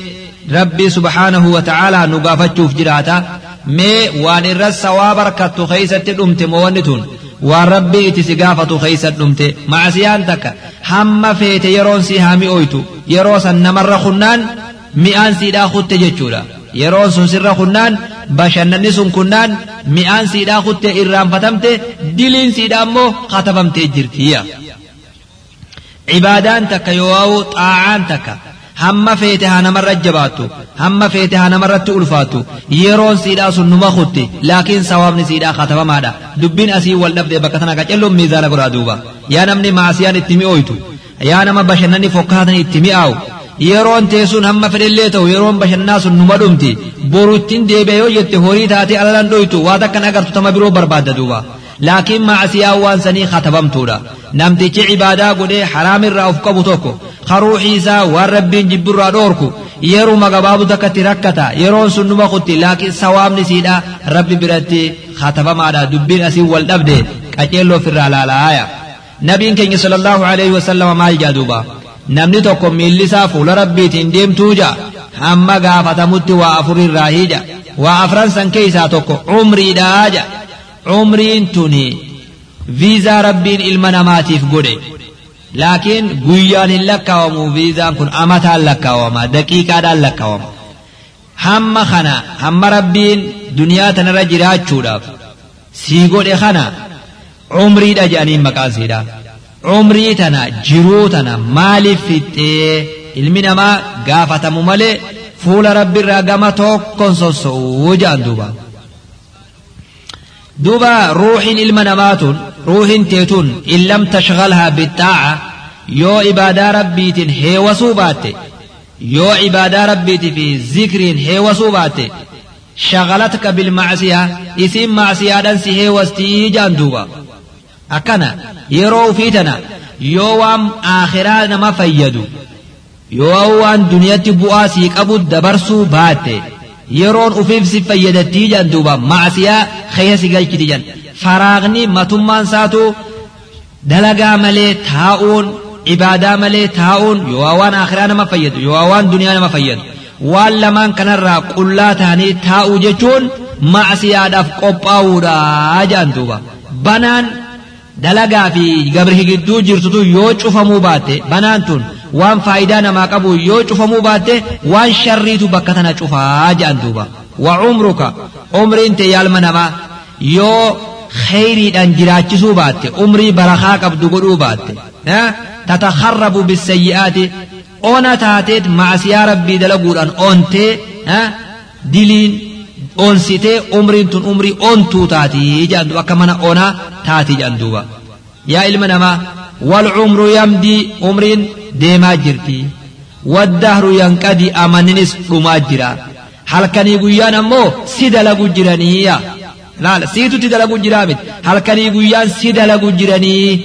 ربي سبحانه وتعالى نقافة فجراتا مي وان الرس وابركت خيسة الأمت مونتون وربي اتسقافة خيسة الأمت مع سيانتك هم فيت يرون سيهامي أويتو يروسا نمر خنان مئان سيدا خط جتشولا yeroon sun sirra kunnaan bashannanni sun kunnaan mi'aan siidhaa kuttee irraanfatamte diliin siidhaa immoo katabamtee jirtiyya. Takka hamma feete haa namarra jabaattu hamma feete haa namarratti ulfaattu yeroon siidhaa sun numa kutti laakiin sawaabni siidhaa katabamaadha dubbiin asii wal dhabdee bakka tana qacelloon miizaana godhaa duuba yaa namni maasiyaan itti mi'ooytu yaa nama bashannanni fokkaatan itti mi'aawu yeroon teessuun hamma fedhellee ta'u yeroon bashannaa sun numa dhumti boru ittiin deebi'a yoo jette horii taatee alalan dhoytu waa takkan agartu tama biroo barbaadda laakiin maasiyaa waan sanii katabamtuudha namtichi cibaadaa godhee haraamirraa of qabu tokko karuuxii isaa waan rabbiin jibbirraa dhoorku yeruma gabaabu takkatti rakkata yeroon sun numa kutti laakiin sawaabni siidha rabbi biratti katabamaadha dubbiin asii wal dhabde qaceelloo ofirraa laalaaya nabiin keenya sallallahu alaihi wasallama maal jaa duuba namni tokko miilli isaa fuula rabbiitiin deemtuu ja'a hamma gaafatamutti waa afurirraa hiija waa afran san keessaa tokko umriidhaa ja'a umriin tuni viizaa rabbiin ilma namaatiif godhe laakiin guyyaan hin lakkaawamu viizaan kun amataan lakkaawama daqiiqaadhaan lakkaawama hamma kana hamma rabbiin duniyaa tanarra jiraachuudhaaf sii godhe kana umriidha jedhaniin maqaan siidha umrii tana jiruu tana maaliif fixxee ilmi namaa gaafatamu malee fuula rabbiirraa gama tokkon sosso'uu jedhan duuba دوبا روح المنامات روح تيتون إن لم تشغلها بالطاعة يو عبادة ربي هي وصوبات يو عبادة ربي في ذكر هي وصوبات شغلتك بالمعصية اسم معصية دنسي هي وستيجان دوبا. أكنا يرو فيتنا يوام آخران ما فيدو يوام دنيا تبؤاسي قبو الدبرسو باتي. Yeroon ufiif si fayyadattii jedhan duuba macsiyaa keessa si galchiti jedhan faraaqni matummaan saatu dalagaa malee taa'uun ibaadaa malee taa'uun yoo waan aakhiraa nama fayyadu yoo waan duniyaa nama fayyadu waan lamaan kanarraa qullaa ta'anii taa'uu jechuun macsiyaadhaaf qophaa'uudha jedhan duuba banaan dalagaa fi gabri gidduu jirtutu yoo cufamuu baatte banaan tun وان faayidaa namaa qabu yoo cufamuu baatte waan sharriitu bakka tana cufaa jedhan duuba. Wa umruka umriin tee yaalma namaa yoo خيري جراتشو بات عمري برخاك عبد غدو بات تتخرب بالسيئات اونا تاتيت مع سيارة بيدلقو ان اونت دلين اونسيت عمري تن عمري اونتو تاتي جاندو وكمان اونا تاتي جاندو يا علم نما والعمر يمدي عمرين ديما جرتي والدهر ينقضي أمننس رما جرا. هل كان يقولان أمو؟ سيدا لغو جرانية لا لا سيتو تدا لغو جرامت هل كان يقولان سيدا لغو جراني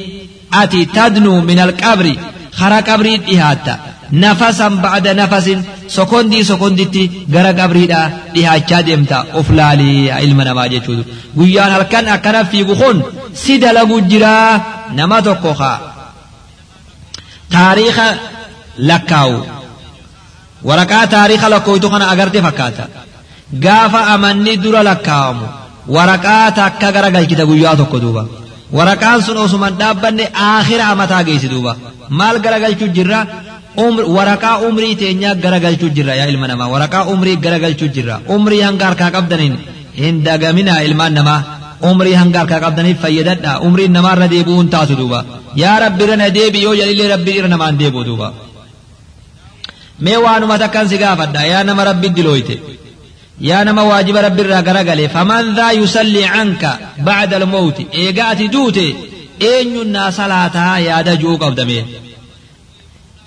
أتي تدنو من القبر. خرا قبري إهاتا نفسا بعد نفس سكوندي سكوندتي غرا قبريدا إهاچا ديمتا. أفلالي علمنا ما جيشودو قيان هل كان أكنا في بخون سيدا لغو جرا nama tokko haa taariika lakkaawu waraqaa taariika lakkooytu kana agarte fakkaata gaafa amanni dura lakkaawamu waraqaa takka gara galchita guyyaa tokko duuba waraqaan sun osuman dhaabbanne aakhira amataa geessi duuba maal gara galchuu jirra waraqaa umrii teenyaa gara galchuu jirra yaa ilma namaa waraqaa umrii gara galchuu jirra umrii hanga harkaa qabdaniin hin dagaminaa ilmaan namaa umrii hanga harkaa qabdaniif fayyadadha. Umriin namaarra deebi'uun taatu duuba. Yaa rabbi irra na deebi yoo rabbi irra namaan deebi'u duuba. Mee waanuma takkan si gaafadha. Yaa nama rabbi dilooyte yaa nama waajiba rabbi irraa garagale. Faman dhaa yusalli canka bacda almawti eega ati duute eenyun naa salaataa yaada ju'uu qabdame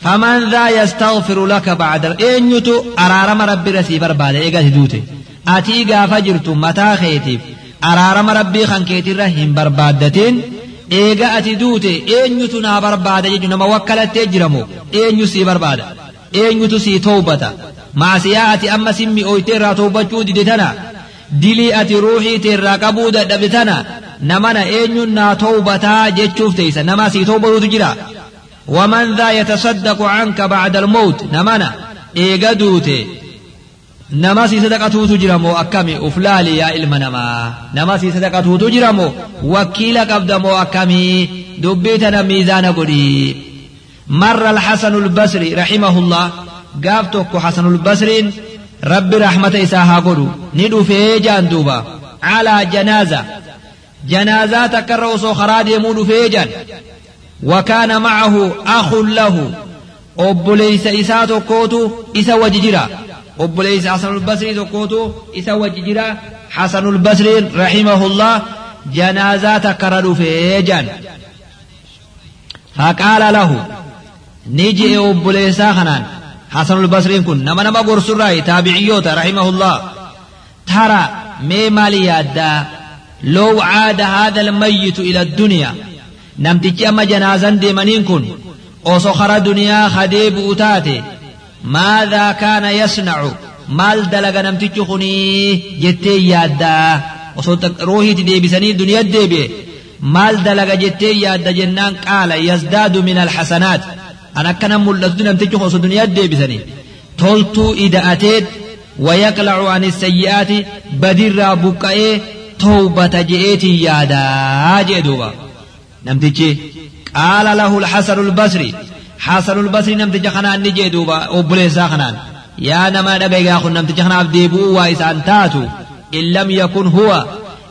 faman dhaa yastaghfiru laka bacda eenyutu araarama rabbi irra sii barbaada eega ati duute. Atii gaafa jirtu mataa keetiif araarama rabbii kan keetirra hin barbaaddatin. Eega ati duute eenyutu naa barbaada jechuun nama wakkalattee jiramo eenyu sii barbaada? Eenyutu sii toobata maasiyaa ati amma simmi ooyteerraa toobachuu dide tana? Dilii ati ruuxii teerraa qabuu dadhabde tana? Namana eenyun naa toobataa jechuuf teeysa nama sii toobatutu jira. Waman dhaa yatasaddaqu canka bacda almawt namana eega duute نما سي صدقته تجرمو أكامي أفلالي يا علم نما نما سي صدقته تجرمو وكيل قبض مو أكامي دبيتنا ميزان قدي مر الحسن البصري رحمه الله قابتك حسن البصري رب رحمة إساها قدو ندو في إيجان دوبا على جنازة جنازة تكرر صخرات يمون في إيجان وكان معه أخ له أبليس إساتو كوتو إسا وججرا أبليس حسن البصري كوتو إسا وججرا حسن البصري رحمه الله جنازات كرر في فقال له نجي أبليس خنان. حسن البصري كن. نما نما قرص الرأي تابعيوتا رحمه الله ترى مي مالي لو عاد هذا الميت إلى الدنيا. amma janaazan deemaniin kun osoo kara duniyaa kadeebi'u taate ماذا كان يصنع؟ مال دلغ نمتيكو خني جتي يادا. وصوت روحي تدي بسني دنيا دي مال دلغ جتي يادا جنان قال يزداد من الحسنات. أنا كان ملت دنيا نمتيكو خصو دنيا دي بسني تولتو إداءتت ويقلع عن السيئات بدر بقائي توبة جئت يادا جئدوبا نمتيكي قال له الحسن البصري حاصل البصري نمت جخنا نجي دوبا وبلي ساخنان. يا نما دبيغا خن نمت جخنا عبدي بو وايس ان تاتو. إن لم يكن هو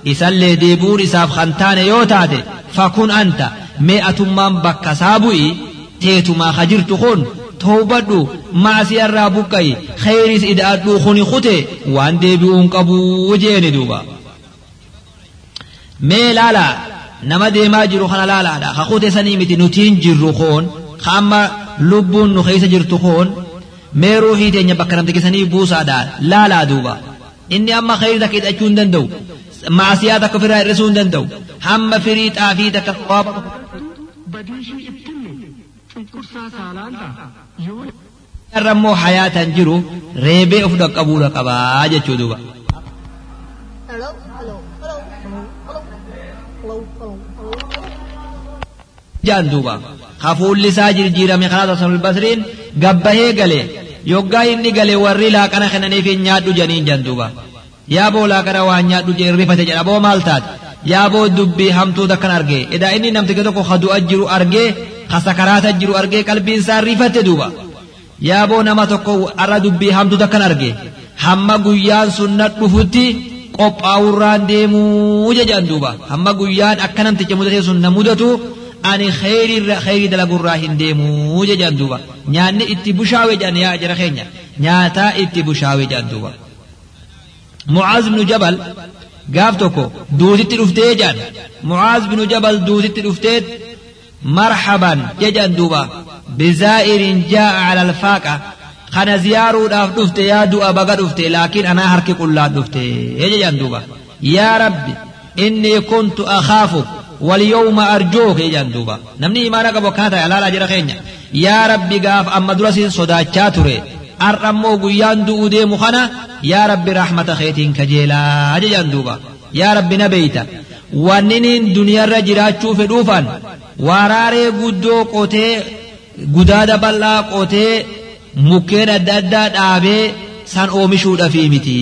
يسل دي بو رساب خنتان يوتاد فكن أنت. مئة من بك سابوي. تيتو ما خجرت خن. توبدو. ما سير رابوكاي خيرس ادادو خني خوتي وان دي بو انقبو وجين دوبا. مي لالا نما دي جرو خنا لالا خوتي سني نوتين جرو خون. Ka amma lubbuun nu keessa jirtu koon mee ruuxii teenya bakka namticha sanii buusaadha laalaa duuba inni amma kheyri takka hidhachuu hin danda'u maasiyaa takka ofirraa hir'isuu hin danda'u hamma firii xaafii takka yoo irra immoo hayaatan jiru reebee of dhaqqabuudha qabaa jechuu duuba. Jaan duuba hafuulli isaa jirjiirame kanaa tasasul basriin gabbahee galee yoggaa inni gale warri laaqana kennaniif hin nyaadhu janiin jaan duuba yaaboo laaqana waan nyaadhu jee rifate jedha boo maal taate yaaboo dubbii hamtuu takkan argee edaa inni namticha tokko kadu'a jiru argee kasakaraata jiru argee qalbiin isaa rifate duuba yaaboo nama tokko arra dubbii hamtuu takkan argee hamma guyyaan sunna dhufutti qophaa'urraan deemuu jajaan duuba hamma guyyaan akka namticha mudatee sun na mudatu ani kheyriirra kheyrii dalagurraa hin deemuu jajaan duuba nyaanni itti bushaawe jedhan yaa jara keenya nyaataa itti bushaawe jedhan duuba mucaaz binu jabal gaaf tokko duutitti dhuftee jedhan mucaaz binu jabal duutitti dhuftee marhaban jedhan duuba bizaa'irin jaa'a ala alfaaqa kana ziyaaruudhaaf dhufte yaa du'a baga dhufte laakiin anaa harki qullaan dhufte jedhan duuba yaa rabbi innii kuntu akhaafuk walyooma arjoo kee jaan duuba namni imaana qabu akkaa ta'e alaalaa jira keenya yaa rabbi gaaf amma dura siin sodaachaa ture ar'ammoo guyyaan du'u deemu kana yaa rabbi raaxmata keetiin kajeelaa jejaan duuba yaa rabbi na beeyta wanniniin duniyarra jiraachuu fedhuufan waraaree guddoo qotee gudaada bal'aa qotee mukkeen adda addaa dhaabee san oomishuudhafi miti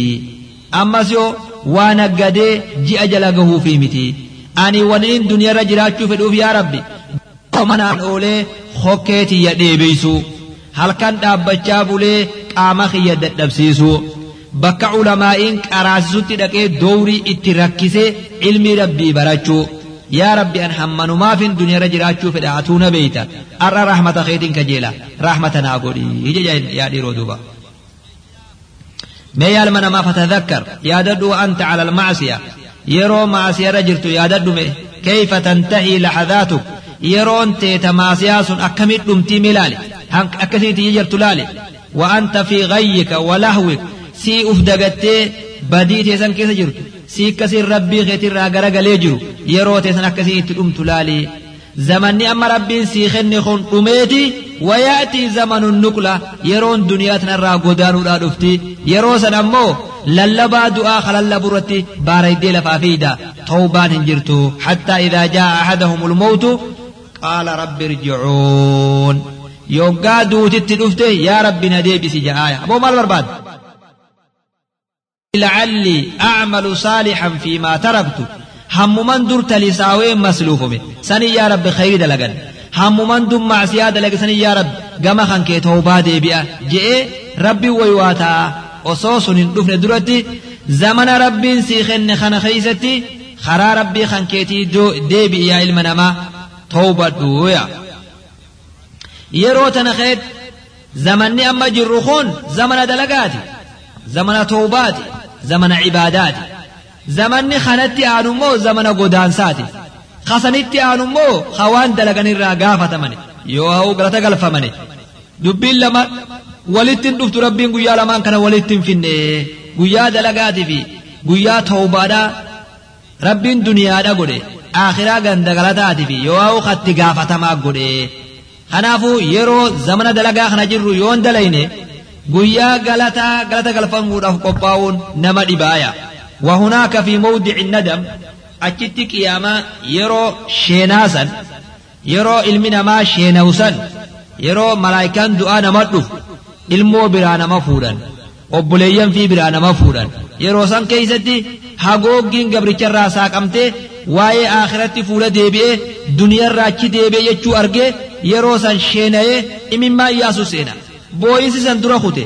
ammas yoo waa naggadee ji'a jala gahuufi miti ani waniin duniyaarra jiraachuu fedhuuf yaa rabbi manaan oolee hokkee tiyya dheebeysu halkan dhaabbachaa bulee qaama kiyya dadhabsiisu bakka ulamaa'iin qaraasisutti dhaqee dowrii itti rakkisee ilmi rabbii barachuu yaa rabbi an hammanumaafin duniyaarra jiraachuu fedha atuu na beeyta arra rahmata keetiin kajeela rahmata naa godhii ija yaa dhiiroo duuba mee yaalma namaa fatadhakkar yaadadhu wa anta cala almacsiya yeroo maasiyarra jirtu yaadadhume kayfa tantahii laxadaatuk yeroon teeta maasiyaa sun akkamit dhumtii milaali akkasiiti jirtu laali wa anta fi gayyika wa lahwik sii uf dagattee badii teessan keessa jirtu sii akkasiin rabbii keetirraa garagalee jiru yeroo teessan akkasii itti dhumtu laali zamanni amma rabbiin sii kenne kun dhumeeti ويأتي زمن النقلة يرون دنياتنا را غدانودا دفتي يرو سن امو للبا دعاء خلل برتي باردي لفافيدا توبان هنجرتو حتى إذا جاء أحدهم الموت قال رب ارجعون. يوغا دوتي دفتي يا رب ندي بسي جاء أبو مال برباد لعلي أعمل صالحا فيما تركت. هم من درت لساوي مسلوف به. سني يا رب خير دلقن hammuman dun macsiyaa dalagisanii yaa rabbi gama kan kee tawbaa deebi'a je'ee rabbi waywaataa osoo sun hin dhufne duratti zamana rabbiin sii kenne kana keeysatti karaa rabbii kan keetii deebi'i yaa ilma namaa tawbadhuuya yeroo tana keet zamanni amma jirru kun zamana dalagaati zamana tawbaati zamana cibaadaati zamanni kanatti aanummoo zamana godaansaati kasanitti aanummoo hawaan dalaganirraa gaafatamane yoo ha'u galata galfamane dubbiin lama walittin dhuftu rabbiin guyyaa lamaan kana walittin finne guyyaa dalagaatii fi guyyaa tawbaadhaa rabbiin duniyaadha godhe akhiraa ganda galataatii fi yoo ha'u katti gaafatamaa godhe kanaafuu yeroo zamana dalagaa kana jirru yoon dalayne guyyaa galataa galata galfamuudhaaf qophaa'uun nama dhibaaya وهناك في موضع الندم achitti qiyaamaa yeroo sheenaasan yeroo ilmi namaa sheenawsan yeroo malaayikaan du'aa nama dhufu ilmoo biraa nama fuudhan obboleeyyan fi biraa nama fuudhan yeroo san keeysatti hagooggiin gabricharraa saaqamtee waa'ee akhiratti fuula deebi'ee duniyarraa achi deebi'ee jechuu argee yeroo san sheenayee imimmaa iyyaasu seena booyinsi san dura kute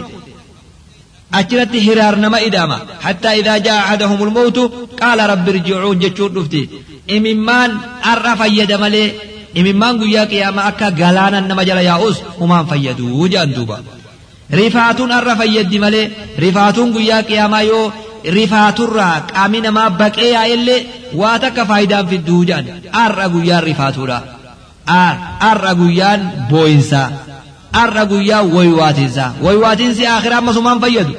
أجرت هرار نما إداما حتى إذا جاء أحدهم الموت قال رب ارجعون جتشون دفتي إممان أرى فيد ملي إممان قيا قياما أكا غلانا نما جل ياؤس ومان فيدو جان دوبا رفاتون أرى فيد ملي رفاتون قيا قياما يو رفاتون را قامي نما بقيا إلي واتك فايدان في الدوجان أرى قيا رفاتورا أرى قيان بوينسا arra guyyaa woywaatinsa woywaatinsi akhiraa masumaan fayyadu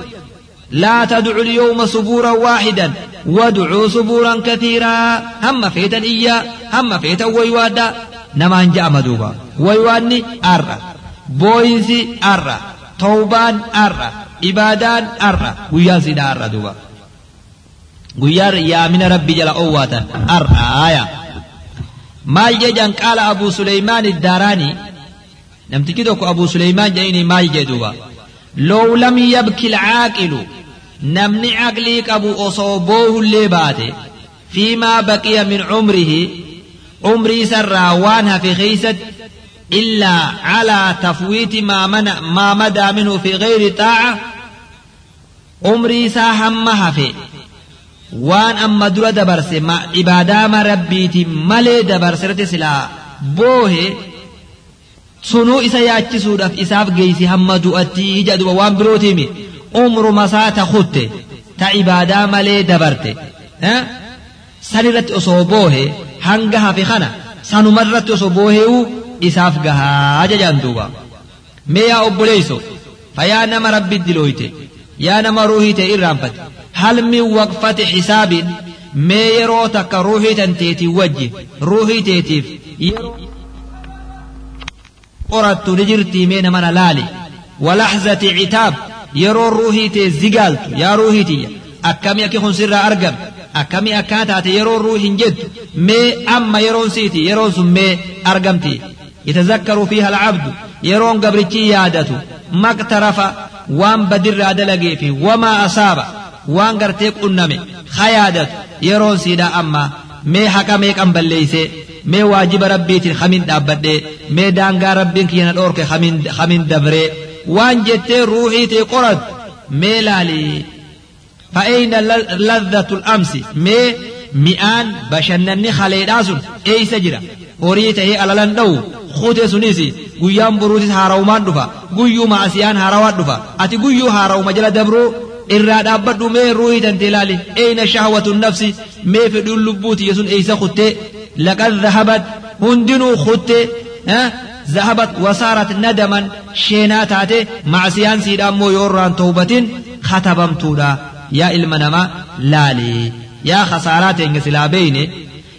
laa tadcu lyawma subuuran waaxidan wadcuu subuuran kathiiraa hamma feetan iyyaa hamma feetan waywaadha namaan ja'ama duuba waywaanni arra booyinsi arra tawbaan arra ibaadaan arra guyyaan sidha arra duuba guyyaan yaamina rabbi jala owwaatan arra aya maal jejan qaala abuu suleymaan iddaaraanii namtichi tokko abuu suleymaan jedhini maal jedhuuba لو لم يبكي العاقل نمني عقلي قبو أصوبوه اللي باته فيما بقي من عمره عمري سرى وانها في خيست إلا على تفويت ما من ما مدى منه في غير طاعة عمري ساهمها في. وان أما درة دبرس ما إبادة ما ربيت ملي دبرس رتسلا بوه سنو إسا ياتي سودة في إساف جيسي هم دوأتي إجاد ووان بروتي مي عمر مساة خدت تا إبادة ملي دبرت ها سنرت أصوبوه هنگها في خنا. سنمرت أصوبوه isaaf gahaa jajaan duuba mee yaa obboleeyso fayaa nama rabbi dilooyte yaa nama ruuhii ta'e irraanfate hal min waqfate xisaabiin mee yeroo takka ruuhii tanteetii wajji ruuhii teetiif qorattu ni jirtii mee namana laali walaxzati citaab yeroo ruuhii zigaaltu yaa ruuhii akkami akki kun sirraa argame akkami akkaa yeroo hin jettu mee amma yeroon siiti yeroon sun mee argamti يتذكر فيها العبد يرون قبرتي يادته ما اقترف وان بدر دلقي فيه وما أصاب وان قرتيك أنمي خيادته يرون سيدا أما مي حكميك أم بليسي mee waajiba rabbiitiin hamin dhaabbadhe mee daangaa rabbiin kiyya dhoorke hamin dabre waan jettee ruuhii tee qoratu mee laali fa'eeyna ladhatul amsi mee mi'aan bashannanni haleedhaa sun eeysa jira horii alalan dha'u kute sunis guyyaan buruutis haarawumaan dhufa guyyuu ma'asiyaan haarawaan dhufa ati guyyuu haarawuma jala dabruu irraa dhaabbadhu mee ruuhii tantee laali eeyna shahwatu nafsi mee fedhuun lubbuuti sun eeysa kuttee لقد ذهبت هندنو خت ذهبت وصارت ندما شيناتات معسيان سيدا مو يوران توبة ختبمتودا يا المنما لالي يا خسارات انك سلابين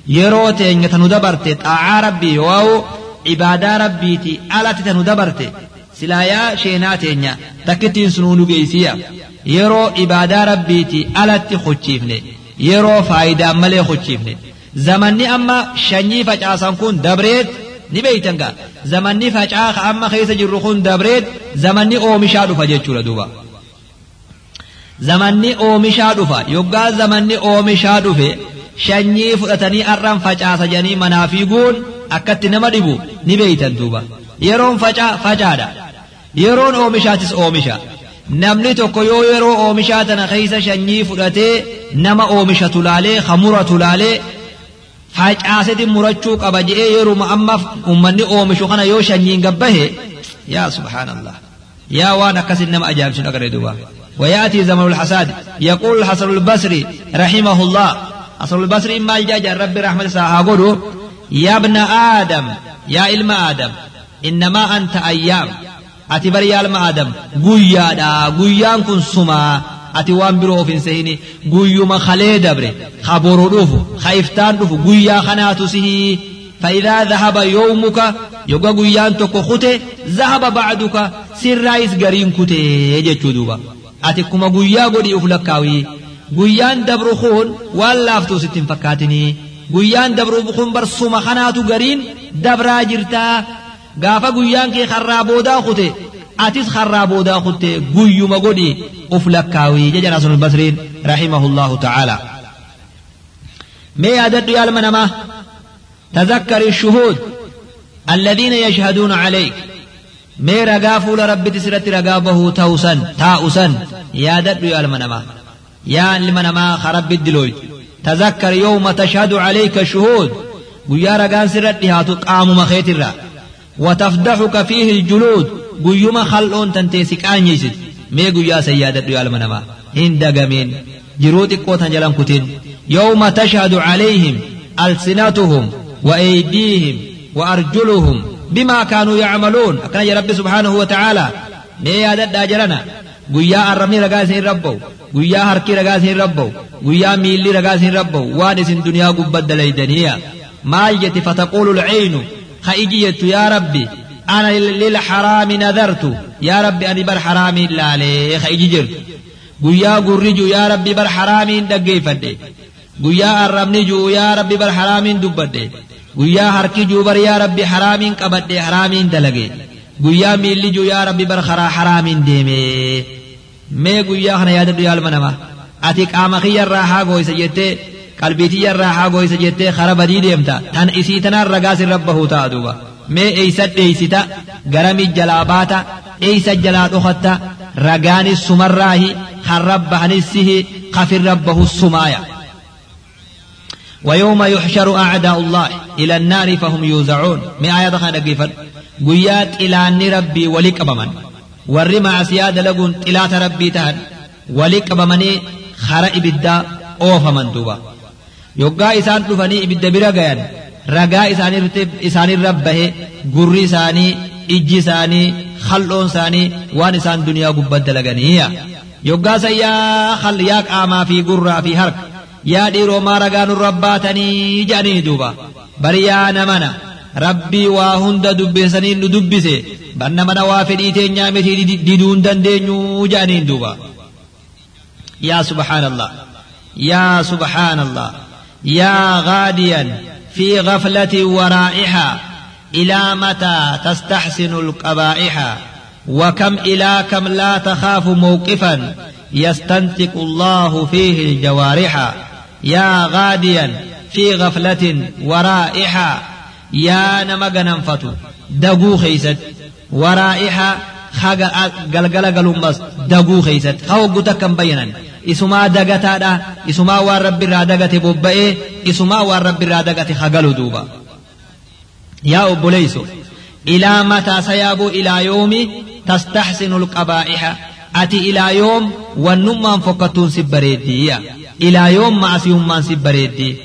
يروت انك تندبرت طاعة ربي واو عبادة ربيتي ألا تندبرت سلا يا شينات انيا تكتين سنونو بيسيا يرو عبادة ربيتي ألا تخشيفني يرو فايدة ملي خشيفني zamanni amma shanyii facaasan kun dabreet ni beeytan gaa zamanni facaa amma keessa jirru kun dabreet zamanni oomishaa dhufa jechuudha duuba zamanni oomishaa dhufa yoggaa zamanni oomishaa dhufe shanyii fudhatanii arran facaasa jedhanii manaa fiiguun akkatti nama dhibu ni beeytan duuba yeroon facaa facaadha yeroon oomishaatis oomisha namni tokko yoo yeroo oomishaa tana keessa shanyii fudhatee nama oomisha tulaalee hamura tulaalee facaaseti murachuu qaba je'ee yeruma ammaaf ummanni oomishu kana yoo shanyiin gabbahe yaa subhaanallah yaa waan akkasin nama ajaa'ibsiin agarre duuba ويأتي زمن الحساد يقول الحسن البصري رحمه الله حسن البصري ما جاء رب رحمة ساها يا ابن آدم يا علم آدم إنما أنت أيام. أتبر يا علم آدم قويا دا قويان كن سما. biroo of hin sehini guyyuma kalee dabre ka boru dhufu ka iftaan dhufu guyyaa kanaatu sihii فإذا ذهب يومك يوغا غيان توكو خوتي ذهب بعدك سرايس غرين كوتي يجچو دوبا. أتكما غيا غدي أفلكاوي. غيان دبر خون والافتو ستين فكاتني. غيان دبر بخون بر سوما خناتو غرين دبرا جرتا غافا غيان كي خرابودا خوتي atis harraa boodaa kutte guyyuma godhi uf lakkaawii jecha Hasan al-Basriin rahimahullahu ta'ala mee yaadadhu yaalma namaa تذكر الشهود الذين يشهدون عليك مي رقا فول ربي تسرت رقا به توسا تاؤسا يا دد يا المنما يا المنما خرب الدلوي تذكر يوم تشهد عليك شهود. قيارة قان سرد قام مخيترا وتفضحك فيه الجلود. قيوم خلون تنتيسك كان يسد مي قيا سيادة ريال منما هند قمين جروت قوتا جلن كتين. يوم تشهد عليهم ألسنتهم وأيديهم وأرجلهم بما كانوا يعملون. أكنا يا رب سبحانه وتعالى. مي يادت داجرنا قيا الرمي رقاسين ربو. Guyyaa harki ragaa isin rabba'u guyyaa miilli ragaa isin rabba'u waan isin duniyaa gubbat dalaydaniya maal jette fataquulu lcaynu ka iji jettu yaa rabbi ana lilxaraami nadartu yaa rabbi ani bar haraamiin laalee ka iji jirtu guyyaa gurri jiru yaa rabbi bar haraamiin dhaggeeffadhe guyyaa arrabni jiru yaa rabbi bar haraamiin dubbadhe guyyaa harki jiru bar yaa rabbi haraamiin qabadhe haraamiin dalage guyyaa miilli jiru yaa rabbi bar karaa haraamiin deeme mee guyyaa kana yaadadhu yaalma nama ati qaama kiyyarraa haa gooysa jettee qalbii tiyyarraa haa gooysa jettee kara badii deemta tan isii tanaan ragaa sin rabbahu ta'a duuba mee eeysa dheeysita garami jalaa baata eeysa jalaa dhokatta ragaanis sumarraahi kan rabbahanisihi kafin rabbahu sumaaya ويوم يحشر أعداء الله إلى النار فهم يوزعون ما آية خان قيفر قيات إلى ربي ولك بمن سيادة لقون إلى ربي تهن ولك بمني خرا إبدا أوف من دوبا يوغا إسان تفني إبدا برقيان رقا إسان إسان ربه قري إساني إجي إساني خلون إساني وان إسان دنيا قبد لغنية يوغا سيا خل ياك آما في قرى في هرك yaa dhiiroo maa ragaa nurra baatanii jedhanii duuba. Bari yaa namana rabbii waa hunda dubbeessanii nu dubbise banna mana waa fedhii teenyaa miti diduu hin dandeenyu jedhaniin duuba yaa subhaanallah yaa subhaanallah yaa gaadiyan fi غفلة ورائحة إلى متى تستحسن القبائح وكم إلى كم لا تخاف موقفا يستنطق الله فيه الجوارح يا غاديا في غفلة ورائحة يا نمغن فتو. دغو خيست. ورائحة خاغا غلغلا غلوم بس. دغو خيست. خاو غوتا كم بينن. اسما دغتا دا. اسما ورب را دغتي بوبئ اسما ورب را دغتي خغلو دوبا. يا ابليسو إلى متى سيابو إلى يومي؟ تستحسن القبائح. أتي إلى يوم ونمان فقط سبريدي إلى يوم ما أسيهم ما سبريدي.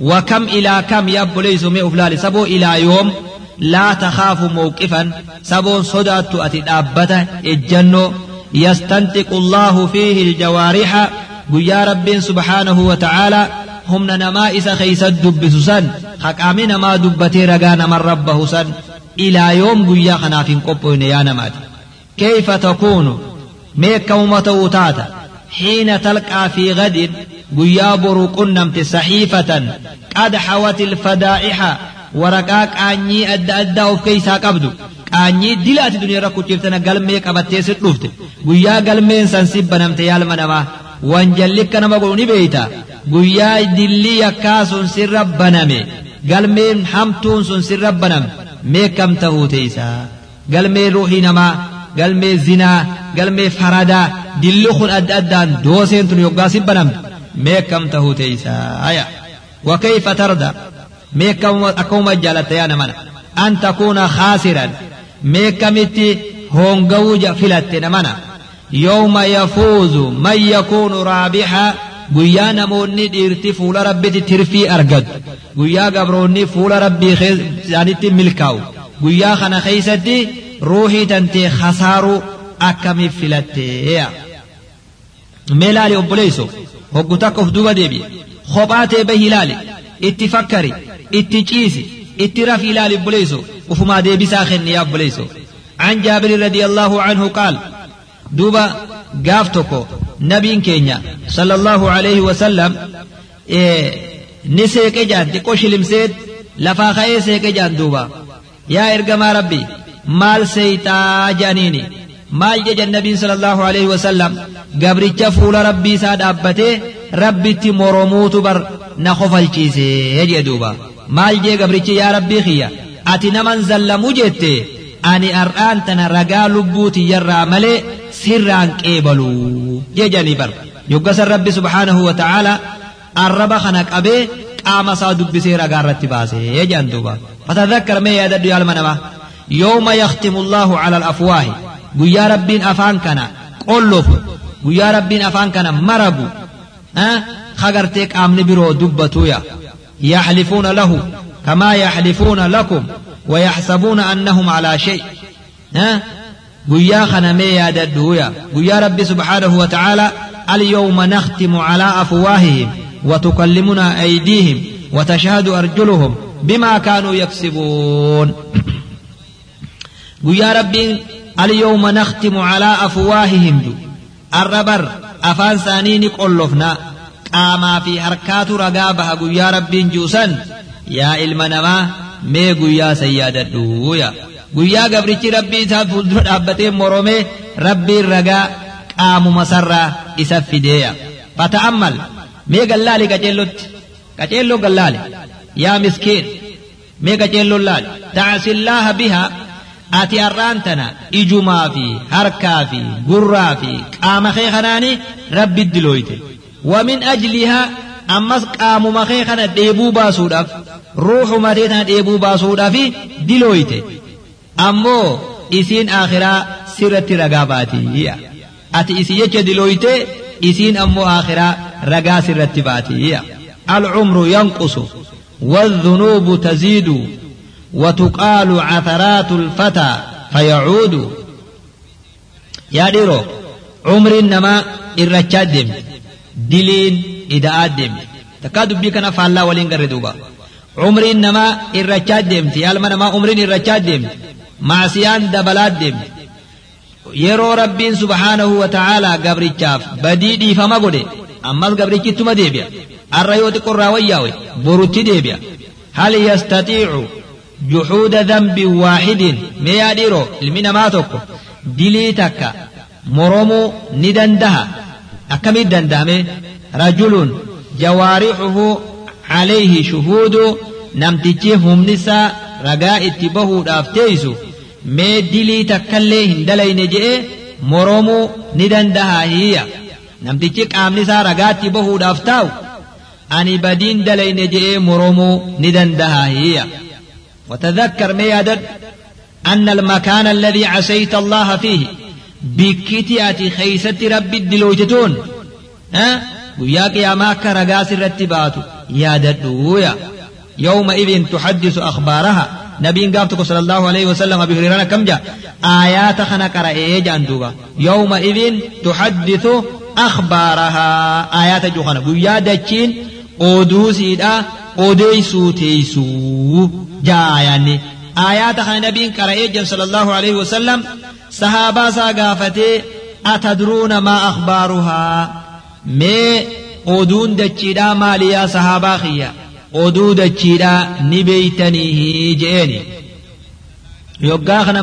وكم إلى كم يا بليس مي أفلال؟ سبو إلى يوم لا تخاف موقفا. سبو صدأت أتدابته الجنة يستنطق الله فيه الجوارح. قيا رب سبحانه وتعالى. هم نما إسا خيس الدبسسا حقامنا ما دبتي رقانا من ربه سن إلى يوم قيا خناف قبوين يا نمات كيف تكون؟ ميك كومة تاتا حين تلقى في غد قيا برو قنمت صحيفة قد حوت الفدائح ورقاك آني أدى أدى أوف كيسا قبدو آني دلات دنيا ركو تفتنا قلمي قبتي ستلفت قيا قلمين سنسب بنمت يالما نما وانجلك نما قلوني بيتا قيا دلي يكاسون سر بنمي قلمين حمتون سن سر بنم ميكم تهو تيسا قلمين روحي نما galmee zinaa galmee faradaa dilli kun adda addaan dooseen tun yoggaa si banamtu akkam tahuu teeysaaya wakayfa tarda mee akkuma jaalatta yaa namana an takuuna khaasiran mee akkamitti hoongawuu filatte namana yawma yafuuzu man yakuunu raabixa guyyaa namoonni dhiirti fuula rabbitti tirfii argatu guyyaa gabroonni fuula rabbii isaanitti milkaa'u guyyaa kana keeysatti ruuxii tantee khasaaruu akkamiif filatteeya deebi'e kophaa ta'e bahi ilaali itti fakkari itti ciisi itti rafi ilaali obboleeyso ufumaa deebisaa kenni yaa obboleeyso عن جابر رضي الله عنه قال دوبا قافتكو نبي كينيا صلى الله عليه وسلم إيه نسيك جان تقوش لمسيد لفا خيه سيك جان دوبا يا إرقما ربي maal seeytaa jedhaniini maal jedhan nabiin sallallahu alaihi wasallam gabricha fuula rabbii isaa dhaabbatee rabbitti moromuutu bar na kofalchiise jee duuba maal jee gabrichi yaa rabbii kiyya ati naman zallamu jette ani ar'aan tana ragaa lubbuu tiyyarraa malee sirraan qeebalu jejanii bar yoggasan rabbi subhaanahu wa ta'aala arraba kana qabee qaama isaa dubbisee ragaa irratti baase jedhan duuba fatadhakkar mee yaadadhu yaalma namaa يوم يختم الله على الأفواه قيا ربين أفان كان قلف قيا ربين أفان كان مرقو ها خغرتك آمن برو دبتويا يحلفون له كما يحلفون لكم ويحسبون أنهم على شيء ها قيا خنمي يا ددويا قيا ربي سبحانه وتعالى اليوم نختم على أفواههم وتكلمنا أيديهم وتشهد أرجلهم بما كانوا يكسبون ويا ربي اليوم نختم على أفواههم. دو الربر أفان ثانين قلفنا قاما في حركات رقابها يا رب جوسا يا علم نما ميقو يا سيادة دويا قويا قبرك ربي ساد فلدر مرومي. ربي الرقا قام مسرى إسفديا. فتأمل مي قلالي قجلت. قجلو قلالي. يا مسكين مي قجلو اللالي تعسي الله بها. Ati har'aan tana ijumaa fi harkaa fi gurraa fi qaama kee kanaanii rabbi dilooyte wamin ajlihaa ammas qaamuma kee kana dheebuu baasuudhaaf ruuxuma tee tana dheebuu baasuudhaaf dilooyte ammoo isiin akhiraa sirratti ragaa baatiyya ati isi jecha dilooyte isiin ammoo akhiraa ragaa sirratti baatiyya العمر ينقص والذنوب تزيد وتقال عثرات الفتى فيعود. يا ديرو عمر إنما الرجادم دلين إذا آدم. تكاد أنا نفع الله ولين قردوبا عمر إنما الرجادم في علم ما عمر الرجادم مع سيان دبلادم يرو ربي سبحانه وتعالى قبرتشاف بديدي فما قدي أما القبرتش تما ديبيا. الرأيو تقرى وياوي بروتي ديبيا. هل يستطيع juxuuda dambin waaxidin mee yaa dhiiroo ilmi namaa tokko. Dilii takka. Moromuu ni dandaha. Akkamitti danda'ame rajulun jawaarixuhu calayhi shuhuudu namtichi humnisaa ragaa itti bahuudhaaf teeysu mee dilii takkallee hin dalayne je'e moromuu ni dandahaa hiyya namtichi qaamni isaa ragaatti bahuudhaaf taa'u ani badiin dalayne je'ee ni dandahaa hiyya وتذكر يدد أن المكان الذي عسيت الله فيه بكتي أتي خيست ربي الدلوجتون. ها؟ وياك يا ماك رقاس الرتبات يا ددويا. يومئذ تحدث أخبارها. نبي قابتك صلى الله عليه وسلم أبي هريرة كم جاء؟ آيات خنا قرأ جاندوبا يومئذ تحدث أخبارها. آيات جوخنا بويا دچين oduu siidha odeeysuu teeysuu jaa yaanni aayaata kana nabiin qara'ee jira sallallahu alaihi wasallam sahaabaa isaa gaafatee atadruuna maa akhbaaruhaa mee oduun dachiidhaa maaliyaa sahaabaa kiyya oduu dachiidhaa ni beeytaniihi je'eeni yoggaa kana